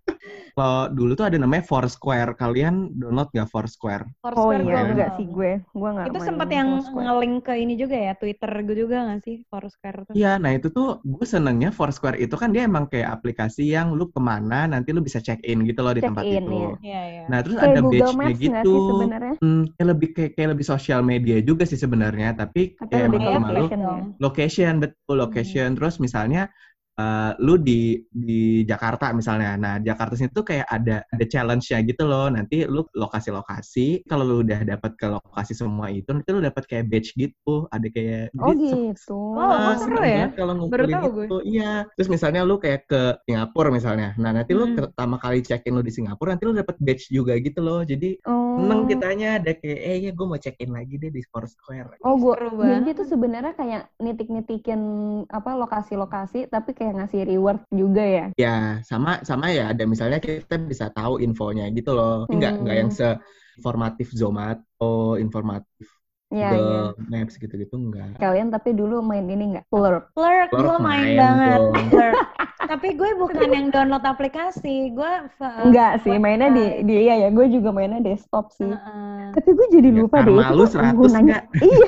Speaker 1: Kalau dulu tuh ada namanya Foursquare. Kalian download gak Foursquare?
Speaker 3: Oh
Speaker 2: Foursquare
Speaker 3: iya,
Speaker 2: gua
Speaker 3: enggak sih gue. Gue nggak
Speaker 2: itu sempat yang nge-link ke ini juga ya Twitter gue juga gak sih Foursquare tuh
Speaker 1: Iya, nah itu tuh gue senengnya Foursquare itu kan dia emang kayak aplikasi yang lu ke mana nanti lu bisa check in gitu loh di
Speaker 3: Check
Speaker 1: tempat
Speaker 3: in,
Speaker 1: itu.
Speaker 3: iya.
Speaker 2: iya iya
Speaker 1: Nah terus
Speaker 3: Kayak
Speaker 1: ada
Speaker 3: Google
Speaker 1: badge-nya
Speaker 3: Maps
Speaker 1: gitu.
Speaker 3: sih sebenarnya?
Speaker 1: Hmm, kayak lebih kayak, kayak lebih sosial media juga sih sebenarnya, tapi
Speaker 3: Tapi
Speaker 1: kayak emang lu
Speaker 3: location ya.
Speaker 1: location betul location terus misalnya eh, lu di di Jakarta misalnya nah Jakarta sini tuh kayak ada ada challenge-nya gitu loh nanti lu lokasi-lokasi kalau lu udah dapat ke lokasi semua itu nanti lu dapat kayak badge gitu ada kayak
Speaker 3: Oh
Speaker 1: se-
Speaker 3: gitu.
Speaker 2: Oh,
Speaker 1: Ah,
Speaker 2: seru ya?
Speaker 1: banget kalau
Speaker 2: Baru
Speaker 1: ngumpulin
Speaker 2: tahu gue.
Speaker 1: itu iya terus misalnya lu kayak ke Singapura misalnya nah nanti lu
Speaker 2: Hmm.
Speaker 1: pertama kali check in lu di Singapura nanti lu dapat badge juga gitu loh jadi
Speaker 3: Oh.
Speaker 1: seneng kitanya ada kayak eh ya gue mau check in lagi deh di Foursquare
Speaker 3: Oh, gua jadi tuh sebenarnya kayak nitik-nitikin apa lokasi-lokasi tapi kayak ngasih reward juga ya.
Speaker 1: Ya, sama sama ya. Ada misalnya kita bisa tahu infonya gitu loh. Ini nggak nggak yang
Speaker 3: Hmm.
Speaker 1: se informatif Zomato, informatif
Speaker 3: Iya, iya.
Speaker 1: Google Maps gitu-gitu enggak.
Speaker 3: Kalian tapi dulu main ini nggak? Plurk.
Speaker 2: Plurk
Speaker 1: Plurk
Speaker 2: gue main,
Speaker 1: main
Speaker 2: banget. Plurk. tapi gue bukan yang download aplikasi gue fa-
Speaker 3: Enggak sih, mainnya di di iya ya, gue juga mainnya desktop sih.
Speaker 2: Heeh.
Speaker 3: Tapi gue jadi
Speaker 1: Ya,
Speaker 3: lupa deh itu
Speaker 1: lu
Speaker 3: tuh
Speaker 1: 100
Speaker 3: gunanya. Iya.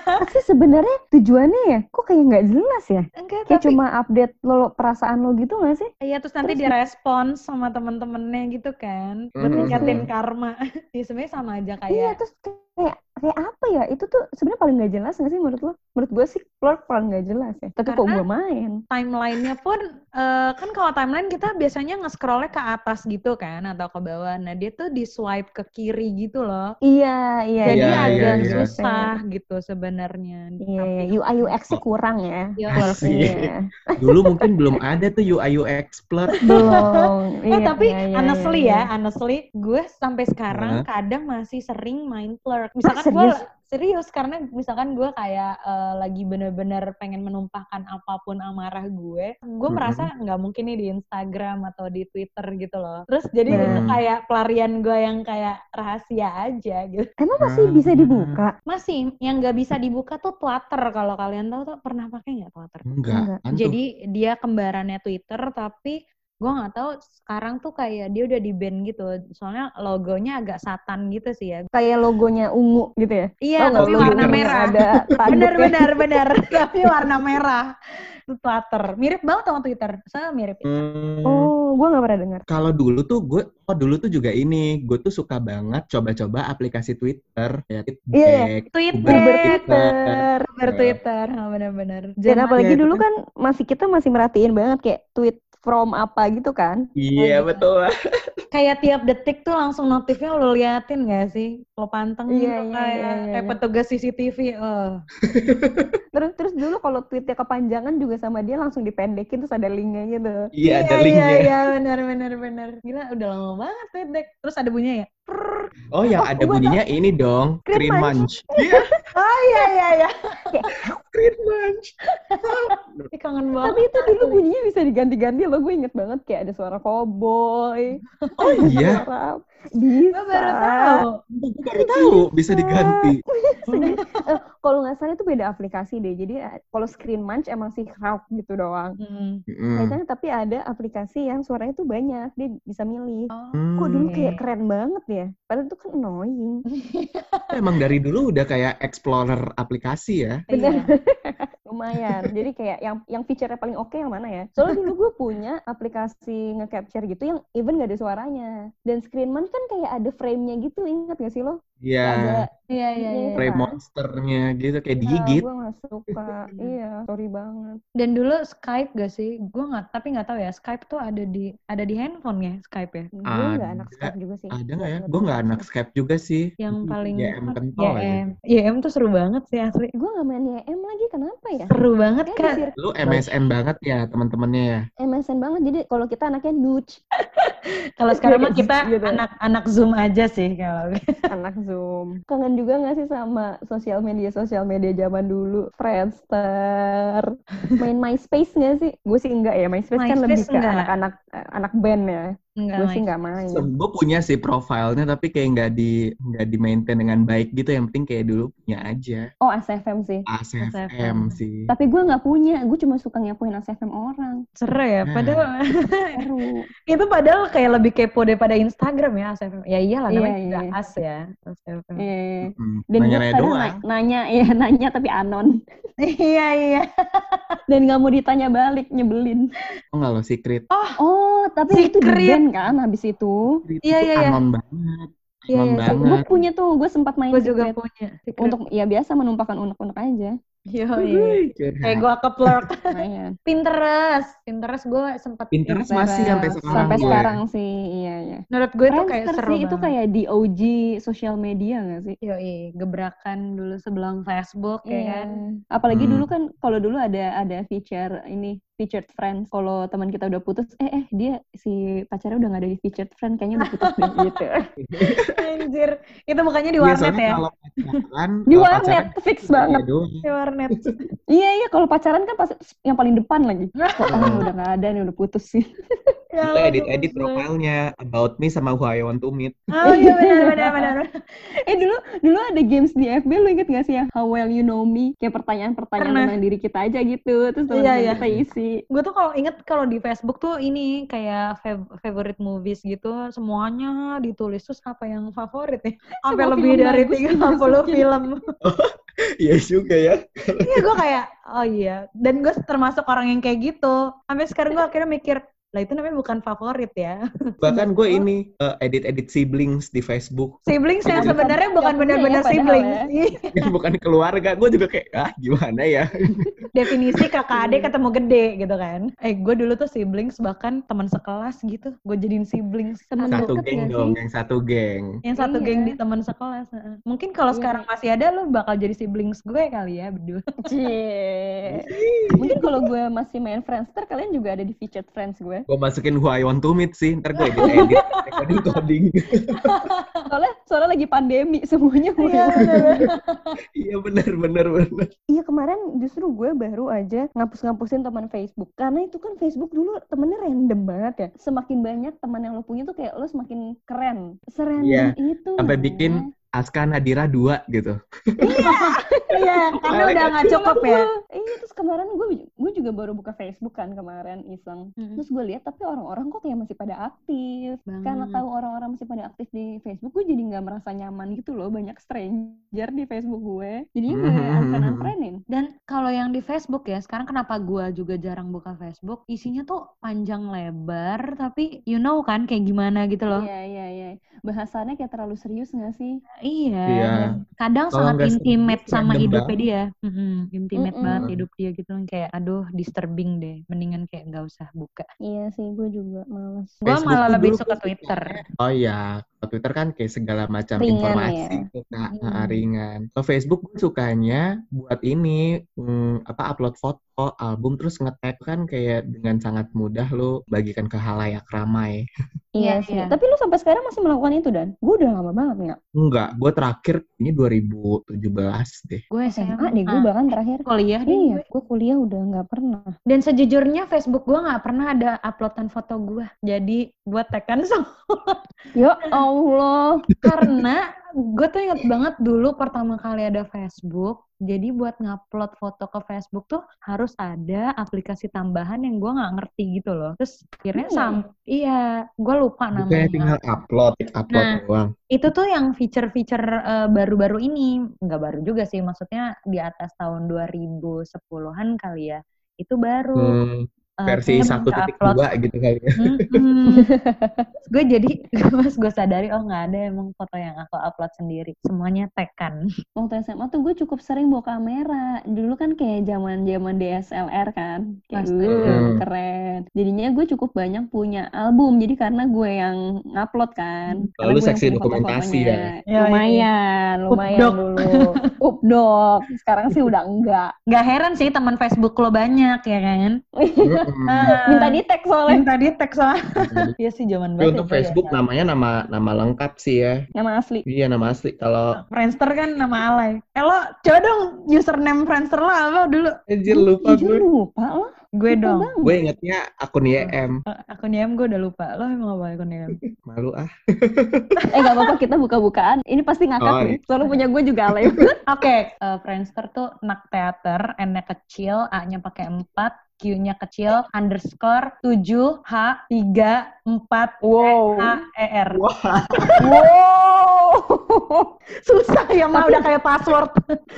Speaker 3: Tapi sebenarnya tujuannya ya, kok kayak nggak jelas ya?
Speaker 2: enggak
Speaker 3: Kayak
Speaker 2: tapi
Speaker 3: cuma update lo perasaan lo gitu nggak sih?
Speaker 2: Iya terus nanti
Speaker 3: Terus-
Speaker 2: direspons sama temen-temennya gitu kan buat
Speaker 1: Mhm.
Speaker 2: ningkatin karma. [laughs] Ya sebenarnya sama aja
Speaker 3: Iya,
Speaker 2: kayak
Speaker 3: terus kayak kayak apa ya? Itu tuh sebenarnya paling nggak jelas nggak sih menurut lo? Menurut gue sih Plurk paling nggak jelas ya. Tapi kok gue main?
Speaker 2: timelinenya pun eh, kan kalau timeline kita biasanya nge-scrollnya ke atas gitu kan atau ke bawah. Nah dia tuh di swipe ke kiri gitu loh.
Speaker 3: Iya, iya.
Speaker 2: Jadi
Speaker 1: Iya,
Speaker 2: agak
Speaker 1: iya, iya.
Speaker 2: susah gitu sebenarnya.
Speaker 3: Iya, iya. UI UX-nya kurang ya.
Speaker 2: Iya.
Speaker 3: Iya.
Speaker 1: Dulu mungkin belum ada tuh UI UX Plur.
Speaker 3: Belum. [laughs]
Speaker 2: Eh
Speaker 3: Iya,
Speaker 2: tapi
Speaker 3: iya, iya,
Speaker 2: honestly
Speaker 3: iya,
Speaker 2: ya, honestly gue sampai sekarang
Speaker 1: Hah?
Speaker 2: kadang masih sering main Plurk. Misalkan [laughs] gue
Speaker 3: serius?
Speaker 2: karena misalkan gue kayak eh, lagi bener-bener pengen menumpahkan apa pun amarah gue, gue
Speaker 1: Mm-mm.
Speaker 2: merasa nggak mungkin nih di Instagram atau di Twitter gitu loh. Terus jadi itu
Speaker 1: Hmm.
Speaker 2: kayak pelarian gue yang kayak rahasia aja gitu.
Speaker 3: Emang masih
Speaker 1: Ah.
Speaker 3: bisa dibuka?
Speaker 2: Masih yang nggak bisa dibuka tuh Twitter kalau kalian tahu tuh pernah pakai nggak Twitter?
Speaker 1: Enggak.
Speaker 3: Enggak.
Speaker 2: Jadi dia kembarannya Twitter tapi gue nggak tahu sekarang tuh kayak dia udah di ban gitu. Soalnya logonya agak satan gitu sih ya.
Speaker 3: Kayak logonya ungu gitu ya?
Speaker 2: Iya,
Speaker 3: nggak
Speaker 2: tapi warna merah.
Speaker 3: Ada?
Speaker 2: Bener bener bener, tapi warna merah. Itu Twitter. Mirip banget sama Twitter. Saya mirip.
Speaker 1: Hmm,
Speaker 3: Oh, gue nggak pernah dengar.
Speaker 1: Kalau dulu tuh gue, oh dulu tuh juga ini, gue tuh suka banget coba-coba aplikasi Twitter, ya
Speaker 3: Iya, iya.
Speaker 1: Tweetback,
Speaker 2: Twitter,
Speaker 3: Twitter.
Speaker 2: Twitter, oh, bener-bener.
Speaker 3: Dan apalagi
Speaker 1: itu
Speaker 3: dulu
Speaker 1: kan-
Speaker 3: kan masih kita masih merhatiin banget kayak tweet from apa gitu kan.
Speaker 1: Iya
Speaker 2: Oh, gitu.
Speaker 1: betul.
Speaker 2: kayak tiap detik tuh langsung notifnya lo liatin gak sih? Lo pantengin
Speaker 3: Iya,
Speaker 2: tuh
Speaker 3: iya,
Speaker 2: kayak,
Speaker 3: iya, iya,
Speaker 2: kayak
Speaker 3: iya.
Speaker 2: petugas CCTV. Oh. [laughs]
Speaker 3: Terus terus dulu kalau tweetnya kepanjangan juga sama dia langsung dipendekin terus ada linknya gitu.
Speaker 1: Iya, ada
Speaker 2: iya,
Speaker 1: linknya.
Speaker 2: iya, benar, benar, benar. Gila, udah lama banget tuh dek. Terus ada bunyinya ya?
Speaker 1: Oh, yang ada
Speaker 3: gua
Speaker 1: bunyinya ini dong,
Speaker 3: Cream
Speaker 1: cream
Speaker 3: munch.
Speaker 1: munch. [laughs] Iya,
Speaker 2: Oh iya, iya, iya. [laughs]
Speaker 1: cream munch.
Speaker 2: Kangen banget.
Speaker 3: Tapi itu dulu bunyinya bisa diganti-ganti loh. Gue inget banget kayak ada suara cowboy.
Speaker 1: Oh iya,
Speaker 3: Suara bisa.
Speaker 2: Gue baru tahu.
Speaker 1: Aku baru tahu bisa diganti. [laughs]
Speaker 3: Eh, kalau nggak salah itu beda aplikasi deh. Jadi eh, kalau Screen Munch emang sih crowd gitu doang.
Speaker 2: Hmm.
Speaker 1: Mm.
Speaker 3: Kayaknya tapi ada aplikasi yang suaranya tuh banyak. Dia bisa milih.
Speaker 2: Oh.
Speaker 3: Kok dulu kayak keren banget ya? Padahal itu kan annoying. [laughs]
Speaker 1: Emang dari dulu udah kayak explorer aplikasi ya.
Speaker 3: Bener. [laughs] Lumayan. Jadi kayak yang yang fiturnya paling oke yang mana ya? Soalnya dulu gue punya aplikasi nge-capture gitu yang even gak ada suaranya. Dan Screen Munch kan kayak ada frame-nya gitu. Ingat gak sih lo?
Speaker 1: Iya,
Speaker 2: Iya, iya,
Speaker 3: Iya,
Speaker 2: iya.
Speaker 1: frame
Speaker 3: kan?
Speaker 1: monsternya gitu kayak
Speaker 3: Ya,
Speaker 1: digigit.
Speaker 3: gue gak suka. iya, sorry banget.
Speaker 2: Dan dulu Skype gak sih? Gue nggak, tapi nggak tahu ya. Skype tuh ada di ada di handphone ya Skype ya.
Speaker 3: Gue gak
Speaker 1: Ada.
Speaker 3: anak Skype juga sih.
Speaker 1: Ada nggak ya?
Speaker 3: Nggak
Speaker 1: Gue nggak anak. Skype juga sih.
Speaker 2: Yang paling
Speaker 1: YM kental.
Speaker 2: YM. YM tuh seru banget sih asli.
Speaker 3: Gue gak main YM lagi, kenapa ya?
Speaker 2: Seru banget
Speaker 3: sir-
Speaker 1: Lu MSN banget ya teman-temannya ya.
Speaker 3: MSN banget, jadi kalau kita anaknya nude, [laughs]
Speaker 2: Kalau sekarang mah kita
Speaker 3: Gitu.
Speaker 2: anak-anak zoom aja sih kalau. [laughs]
Speaker 3: anak Zoom. Kangen juga gak sih sama sosial media-sosial media zaman dulu? Friendster, main MySpace gak sih? Gue sih enggak ya, MySpace, kan lebih
Speaker 2: MySpace
Speaker 3: ke anak-anak anak band ya.
Speaker 2: Enggak
Speaker 3: Gue
Speaker 2: main.
Speaker 3: sih enggak main.
Speaker 1: Gue punya sih profilnya tapi kayak nggak di nggak di maintain dengan baik gitu. Yang penting kayak dulu punya aja.
Speaker 3: Oh, ASFM sih.
Speaker 1: ASFM
Speaker 2: ASFM.
Speaker 1: sih.
Speaker 3: Tapi gue nggak punya, gue cuma suka ngepoin ASFM orang.
Speaker 2: Seru ya.
Speaker 1: Nah.
Speaker 2: Padahal
Speaker 3: Seru. [laughs]
Speaker 2: itu padahal kayak lebih kepo daripada Instagram ya ASFM. Ya iyalah namanya
Speaker 3: Iya,
Speaker 2: juga
Speaker 3: iya.
Speaker 2: as ya. ASFM.
Speaker 3: Eh,
Speaker 1: Mm,
Speaker 3: Dan gue
Speaker 1: Nanya-nanya
Speaker 3: kadang
Speaker 1: doang.
Speaker 3: na- nanya, [laughs] ya nanya tapi anon.
Speaker 2: Iya iya.
Speaker 3: Dan nggak mau ditanya balik, nyebelin.
Speaker 1: Oh nggak lo secret.
Speaker 3: Oh, tapi itu di
Speaker 2: Secret.
Speaker 3: band kan habis itu.
Speaker 1: Secret
Speaker 2: Iya, iya, iya.
Speaker 1: anon banget.
Speaker 2: Iya, iya,
Speaker 1: banget.
Speaker 3: Gue punya tuh, gue sempat main
Speaker 2: Gue juga
Speaker 3: secret.
Speaker 2: punya. secret.
Speaker 3: Untuk ya biasa menumpahkan unek-unek aja.
Speaker 2: Yo,
Speaker 1: Wuih, curhat.
Speaker 2: Kayak gue.
Speaker 3: Lumayan. [laughs]
Speaker 2: Pinterest. Pinterest gue sempet.
Speaker 1: Pinterest masih sampai sekarang.
Speaker 3: Sampai
Speaker 1: gue.
Speaker 3: sekarang sih, iya iya.
Speaker 2: Menurut gue itu kayak seru
Speaker 3: sih, itu kayak di OG sosial media gak sih?
Speaker 2: Yoi, gebrakan dulu sebelum Facebook ya kan.
Speaker 3: Apalagi
Speaker 1: Hmm.
Speaker 3: dulu kan kalau dulu ada ada feature ini featured friends. Kalau teman kita udah putus, eh eh dia si pacarnya udah nggak ada di featured friend, kayaknya udah putus deh [laughs] gitu.
Speaker 2: Anjir. Itu bukannya di
Speaker 1: Iya,
Speaker 2: warnet
Speaker 1: soalnya
Speaker 2: ya?
Speaker 1: kalau pacaran,
Speaker 3: Di
Speaker 1: kalau
Speaker 3: warnet
Speaker 1: pacaran
Speaker 3: fix
Speaker 1: iya
Speaker 3: banget.
Speaker 2: Di warnet. [laughs]
Speaker 3: Iya iya kalau pacaran kan pas yang paling depan lagi. [laughs] Kok ah, udah nggak ada nih udah putus sih.
Speaker 2: Ya
Speaker 1: edit-edit
Speaker 2: gemes banget.
Speaker 1: profilnya about me sama who I want to meet.
Speaker 2: Oh iya benar benar benar.
Speaker 3: eh dulu dulu ada games di FB lo inget gak sih yang How Well You Know Me kayak pertanyaan-pertanyaan
Speaker 2: Pernah.
Speaker 3: tentang diri kita aja gitu terus
Speaker 2: Iya,
Speaker 3: teman-teman
Speaker 2: iya.
Speaker 3: kita isi
Speaker 2: Gue tuh kalau inget kalau di Facebook tuh ini kayak fav- favorite movies gitu semuanya ditulis terus apa yang favorit ya? Sampai lebih dari 30
Speaker 3: dimasukin. [laughs]
Speaker 2: film. [laughs]
Speaker 1: Iya juga ya.
Speaker 2: Iya gue kayak oh iya dan gue termasuk orang yang kayak gitu. Sampai sekarang gue akhirnya mikir lah itu namanya bukan favorit ya.
Speaker 1: Bahkan [laughs] gue ini eh, edit-edit siblings di Facebook.
Speaker 2: Siblings yang sebenarnya bukan
Speaker 3: Nggak punya ya,
Speaker 2: benar-benar siblings. [laughs]
Speaker 3: ya.
Speaker 2: Iya.
Speaker 1: yang bukan keluarga. Gue juga kayak, ah gimana ya? [laughs]
Speaker 2: Definisi kakak adik ketemu gede gitu kan. Eh gue dulu tuh siblings bahkan teman sekelas gitu. Gue jadiin siblings.
Speaker 3: Temen
Speaker 1: Satu
Speaker 3: deket
Speaker 1: geng dong,
Speaker 3: sih?
Speaker 1: yang satu geng.
Speaker 2: Yang satu
Speaker 3: Iya.
Speaker 2: geng di teman sekelas. heeh. Mungkin kalau
Speaker 3: Iya.
Speaker 2: sekarang masih ada lo bakal jadi siblings gue kali ya berdua.
Speaker 3: Cie. Mungkin kalau gue masih main Friendster, kalian juga ada di featured friends gue.
Speaker 1: Gue masukin who I want to meet sih. Ntar gue edit-edit, coding-coding. [laughs]
Speaker 3: Soalnya soalnya lagi pandemi semuanya gue.
Speaker 2: Iya bener.
Speaker 1: Iya bener, bener, bener.
Speaker 3: Iya kemarin justru gue baru aja ngapus-ngapusin teman Facebook karena itu kan Facebook dulu temennya random banget ya. Semakin banyak teman yang lo punya tuh kayak lo semakin keren. Serandom
Speaker 1: Iya,
Speaker 3: itu.
Speaker 1: Sampai
Speaker 3: namanya.
Speaker 1: bikin Aska Nadira 2 gitu.
Speaker 2: Iya, karena udah nggak cukup ya.
Speaker 3: Iya terus kemarin gue gue juga baru buka Facebook kan kemarin iseng.
Speaker 2: Mm-mm.
Speaker 3: Terus gue lihat tapi orang-orang kok kayak masih pada aktif. Karena
Speaker 2: Banget.
Speaker 3: tahu orang-orang masih pada aktif di Facebook, gue jadi nggak merasa nyaman gitu loh. Banyak stranger di Facebook gue. Jadinya gue
Speaker 1: Mhm.
Speaker 3: unfriend unfriendin.
Speaker 2: Dan kalau yang di Facebook ya, sekarang kenapa gua juga jarang buka Facebook? Isinya tuh panjang lebar, tapi you know kan kayak gimana gitu loh.
Speaker 3: Iya iya iya. Bahasannya kayak terlalu serius nggak sih?
Speaker 2: Iya,
Speaker 1: Iya.
Speaker 2: dan kadang
Speaker 1: Kalau
Speaker 2: sangat intimate sama hidupnya dia. Mm-mm, intimate
Speaker 3: Mm-mm.
Speaker 2: banget hidup dia gitu kayak aduh disturbing deh. Mendingan kayak nggak usah buka.
Speaker 3: Iya sih, gue juga males.
Speaker 2: Gua
Speaker 1: Facebook
Speaker 2: malah lebih suka Twitter.
Speaker 1: Oh iya, Twitter kan kayak segala macam
Speaker 3: Ringan
Speaker 1: informasi
Speaker 3: ya.
Speaker 1: Kak.
Speaker 2: Hmm.
Speaker 1: Nah, ringan. Kalau Facebook gue sukanya buat ini hmm, apa upload foto, album terus nge-tag kan kayak dengan sangat mudah lo bagikan ke halayak ramai. [laughs]
Speaker 3: Iya
Speaker 2: Iya,
Speaker 3: sih.
Speaker 2: iya.
Speaker 3: Tapi lu sampai sekarang masih melakukan itu dan? Gue udah lama banget nggak.
Speaker 1: Enggak, gue terakhir ini 2017 deh.
Speaker 2: Gue
Speaker 3: SMA deh gue bahkan terakhir.
Speaker 2: kuliah deh.
Speaker 3: Iya,
Speaker 2: gue.
Speaker 3: kuliah udah nggak pernah.
Speaker 2: Dan sejujurnya Facebook gue nggak pernah ada uploadan foto gue. Jadi gue tekan semua.
Speaker 3: Ya Allah. [laughs]
Speaker 2: Karena gue tuh inget banget dulu pertama kali ada Facebook. Jadi buat ngupload foto ke Facebook tuh harus ada aplikasi tambahan yang gue nggak ngerti gitu loh. Terus akhirnya
Speaker 3: Iya.
Speaker 2: sam, iya, gue lupa namanya.
Speaker 1: tinggal upload, upload
Speaker 2: Nah.
Speaker 1: doang.
Speaker 2: Itu tuh yang feature-feature eh, baru-baru ini, nggak baru juga sih, maksudnya di atas tahun 2010-an kali ya. Itu baru.
Speaker 1: Hmm, versi
Speaker 2: kayaknya bisa
Speaker 1: 1.2
Speaker 2: upload
Speaker 1: gitu kali ya. [laughs]
Speaker 2: gue jadi [laughs] pas gue sadari oh nggak ada emang foto yang aku upload sendiri semuanya tekan [laughs]
Speaker 3: Waktu SMA tuh gue cukup sering bawa kamera. Dulu kan kayak zaman zaman DSLR kan. Kayak
Speaker 2: Pasti.
Speaker 3: uh,
Speaker 1: Hmm.
Speaker 3: keren. Jadinya gue cukup banyak punya album. Jadi karena gue yang ngupload kan.
Speaker 1: Lalu
Speaker 3: gue yang
Speaker 1: seksi dokumentasi
Speaker 3: foto-fotonya.
Speaker 2: ya? Ya,
Speaker 3: Lumayan, lumayan
Speaker 2: Updok.
Speaker 3: dulu. Updok. Sekarang sih udah enggak.
Speaker 2: nggak heran sih teman Facebook lo banyak ya kan.
Speaker 3: Minta di tag soalnya.
Speaker 2: minta di tag soalnya [laughs] iya sih zaman banget
Speaker 1: untuk
Speaker 2: ya,
Speaker 1: Facebook
Speaker 2: ya.
Speaker 1: namanya nama nama lengkap sih ya.
Speaker 3: Nama asli.
Speaker 1: Iya nama asli. Kalau
Speaker 2: Friendster kan nama alay eh lo coba dong username Friendster lo apa dulu
Speaker 1: anjir lupa gue.
Speaker 3: lupa lah.
Speaker 2: gue
Speaker 3: Lupa
Speaker 2: dong
Speaker 3: banget.
Speaker 1: Gue ingetnya akun YM.
Speaker 2: Eh, akun YM gue udah lupa lo emang apa akun YM [laughs]
Speaker 1: Malu ah. [laughs]
Speaker 3: Eh gak apa-apa kita buka-bukaan. Ini pasti ngakak
Speaker 1: Oh,
Speaker 3: nih. Soalnya punya gue juga alay.
Speaker 2: Oke, eh, Friendster tuh nak teater, N-nya kecil, A-nya pakai 4, Q-nya kecil, underscore, 7, H, 3, 4,
Speaker 3: Wow.
Speaker 2: H, E, R.
Speaker 1: Wah.
Speaker 3: wow. [laughs]
Speaker 2: Susah ya, mah udah kayak password.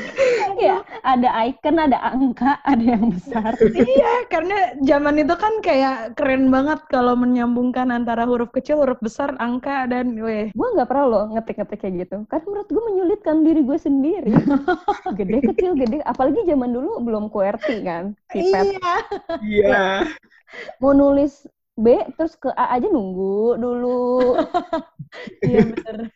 Speaker 2: [laughs]
Speaker 3: ya, ada icon, ada angka, ada yang besar.
Speaker 2: iya, karena zaman itu kan kayak keren banget kalau menyambungkan antara huruf kecil, huruf besar, angka, dan weh.
Speaker 3: gue nggak pernah loh ngetik-ngetik kayak gitu. Karena menurut gue menyulitkan diri gue sendiri. [laughs] gede kecil gede. Apalagi zaman dulu belum QWERTY kan. Keypad.
Speaker 2: Iya.
Speaker 1: Iya.
Speaker 3: Mau nulis B terus ke A aja nunggu dulu. [laughs]
Speaker 2: Iya bener.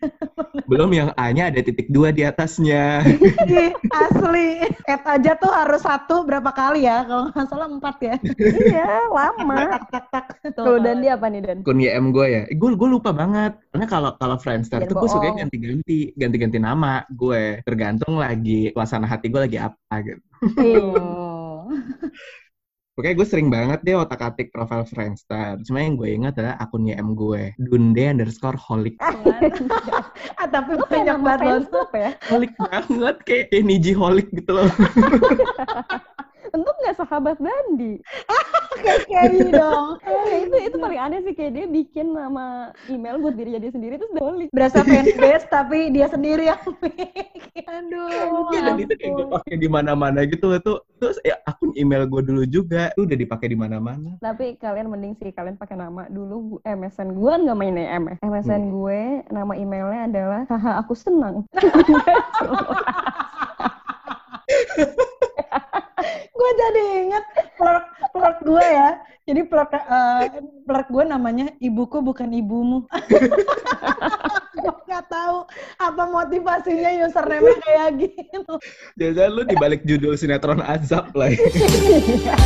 Speaker 1: Belum yang A-nya ada titik dua di atasnya. [laughs]
Speaker 2: Asli. Add aja tuh harus satu berapa kali ya? Kalau nggak salah empat ya. [laughs]
Speaker 3: iya, lama.
Speaker 2: Tak, tak, tak.
Speaker 3: Tuh, dan dia apa nih Dan?
Speaker 1: Akun YM gue ya. Gue gue lupa banget. Karena kalau kalau Friendster
Speaker 3: Jangan
Speaker 1: tuh gue suka ganti-ganti, ganti-ganti nama gue. Tergantung lagi suasana hati gue lagi apa gitu.
Speaker 3: Oh.
Speaker 1: Pokoknya gue sering banget deh otak-atik profil Friendster. Cuma yang gue ingat adalah akun YM gue. Dunde underscore holik. [laughs]
Speaker 2: ah, tapi
Speaker 3: Lu
Speaker 2: banyak banget
Speaker 3: ya?
Speaker 1: Holik banget. Kayak, kayak Niji holik gitu loh. [laughs]
Speaker 3: Untung nggak sahabat Dandi.
Speaker 2: Kayak [laughs] Carrie dong.
Speaker 3: Eh, [laughs] itu itu paling aneh sih kayak dia bikin nama email buat dirinya dia sendiri terus dolik.
Speaker 2: Berasa fanbase tapi dia sendiri yang [laughs] bikin. Aduh.
Speaker 1: Iya, dan itu kayak gue pakai di mana-mana gitu. Tuh, terus ya, akun email gue dulu juga. Itu udah dipakai di mana-mana.
Speaker 3: Tapi kalian mending sih kalian pakai nama dulu gu- MSN gue kan nggak main MS. MSN
Speaker 1: Hmm.
Speaker 3: gue nama emailnya adalah haha aku senang.
Speaker 2: Gue jadi inget plot plot gue ya. Jadi plot eh, plot gue namanya ibuku bukan ibumu. gue nggak tahu apa motivasinya username kayak gitu.
Speaker 1: Jangan lu dibalik judul sinetron azab lah. [laughs] ya.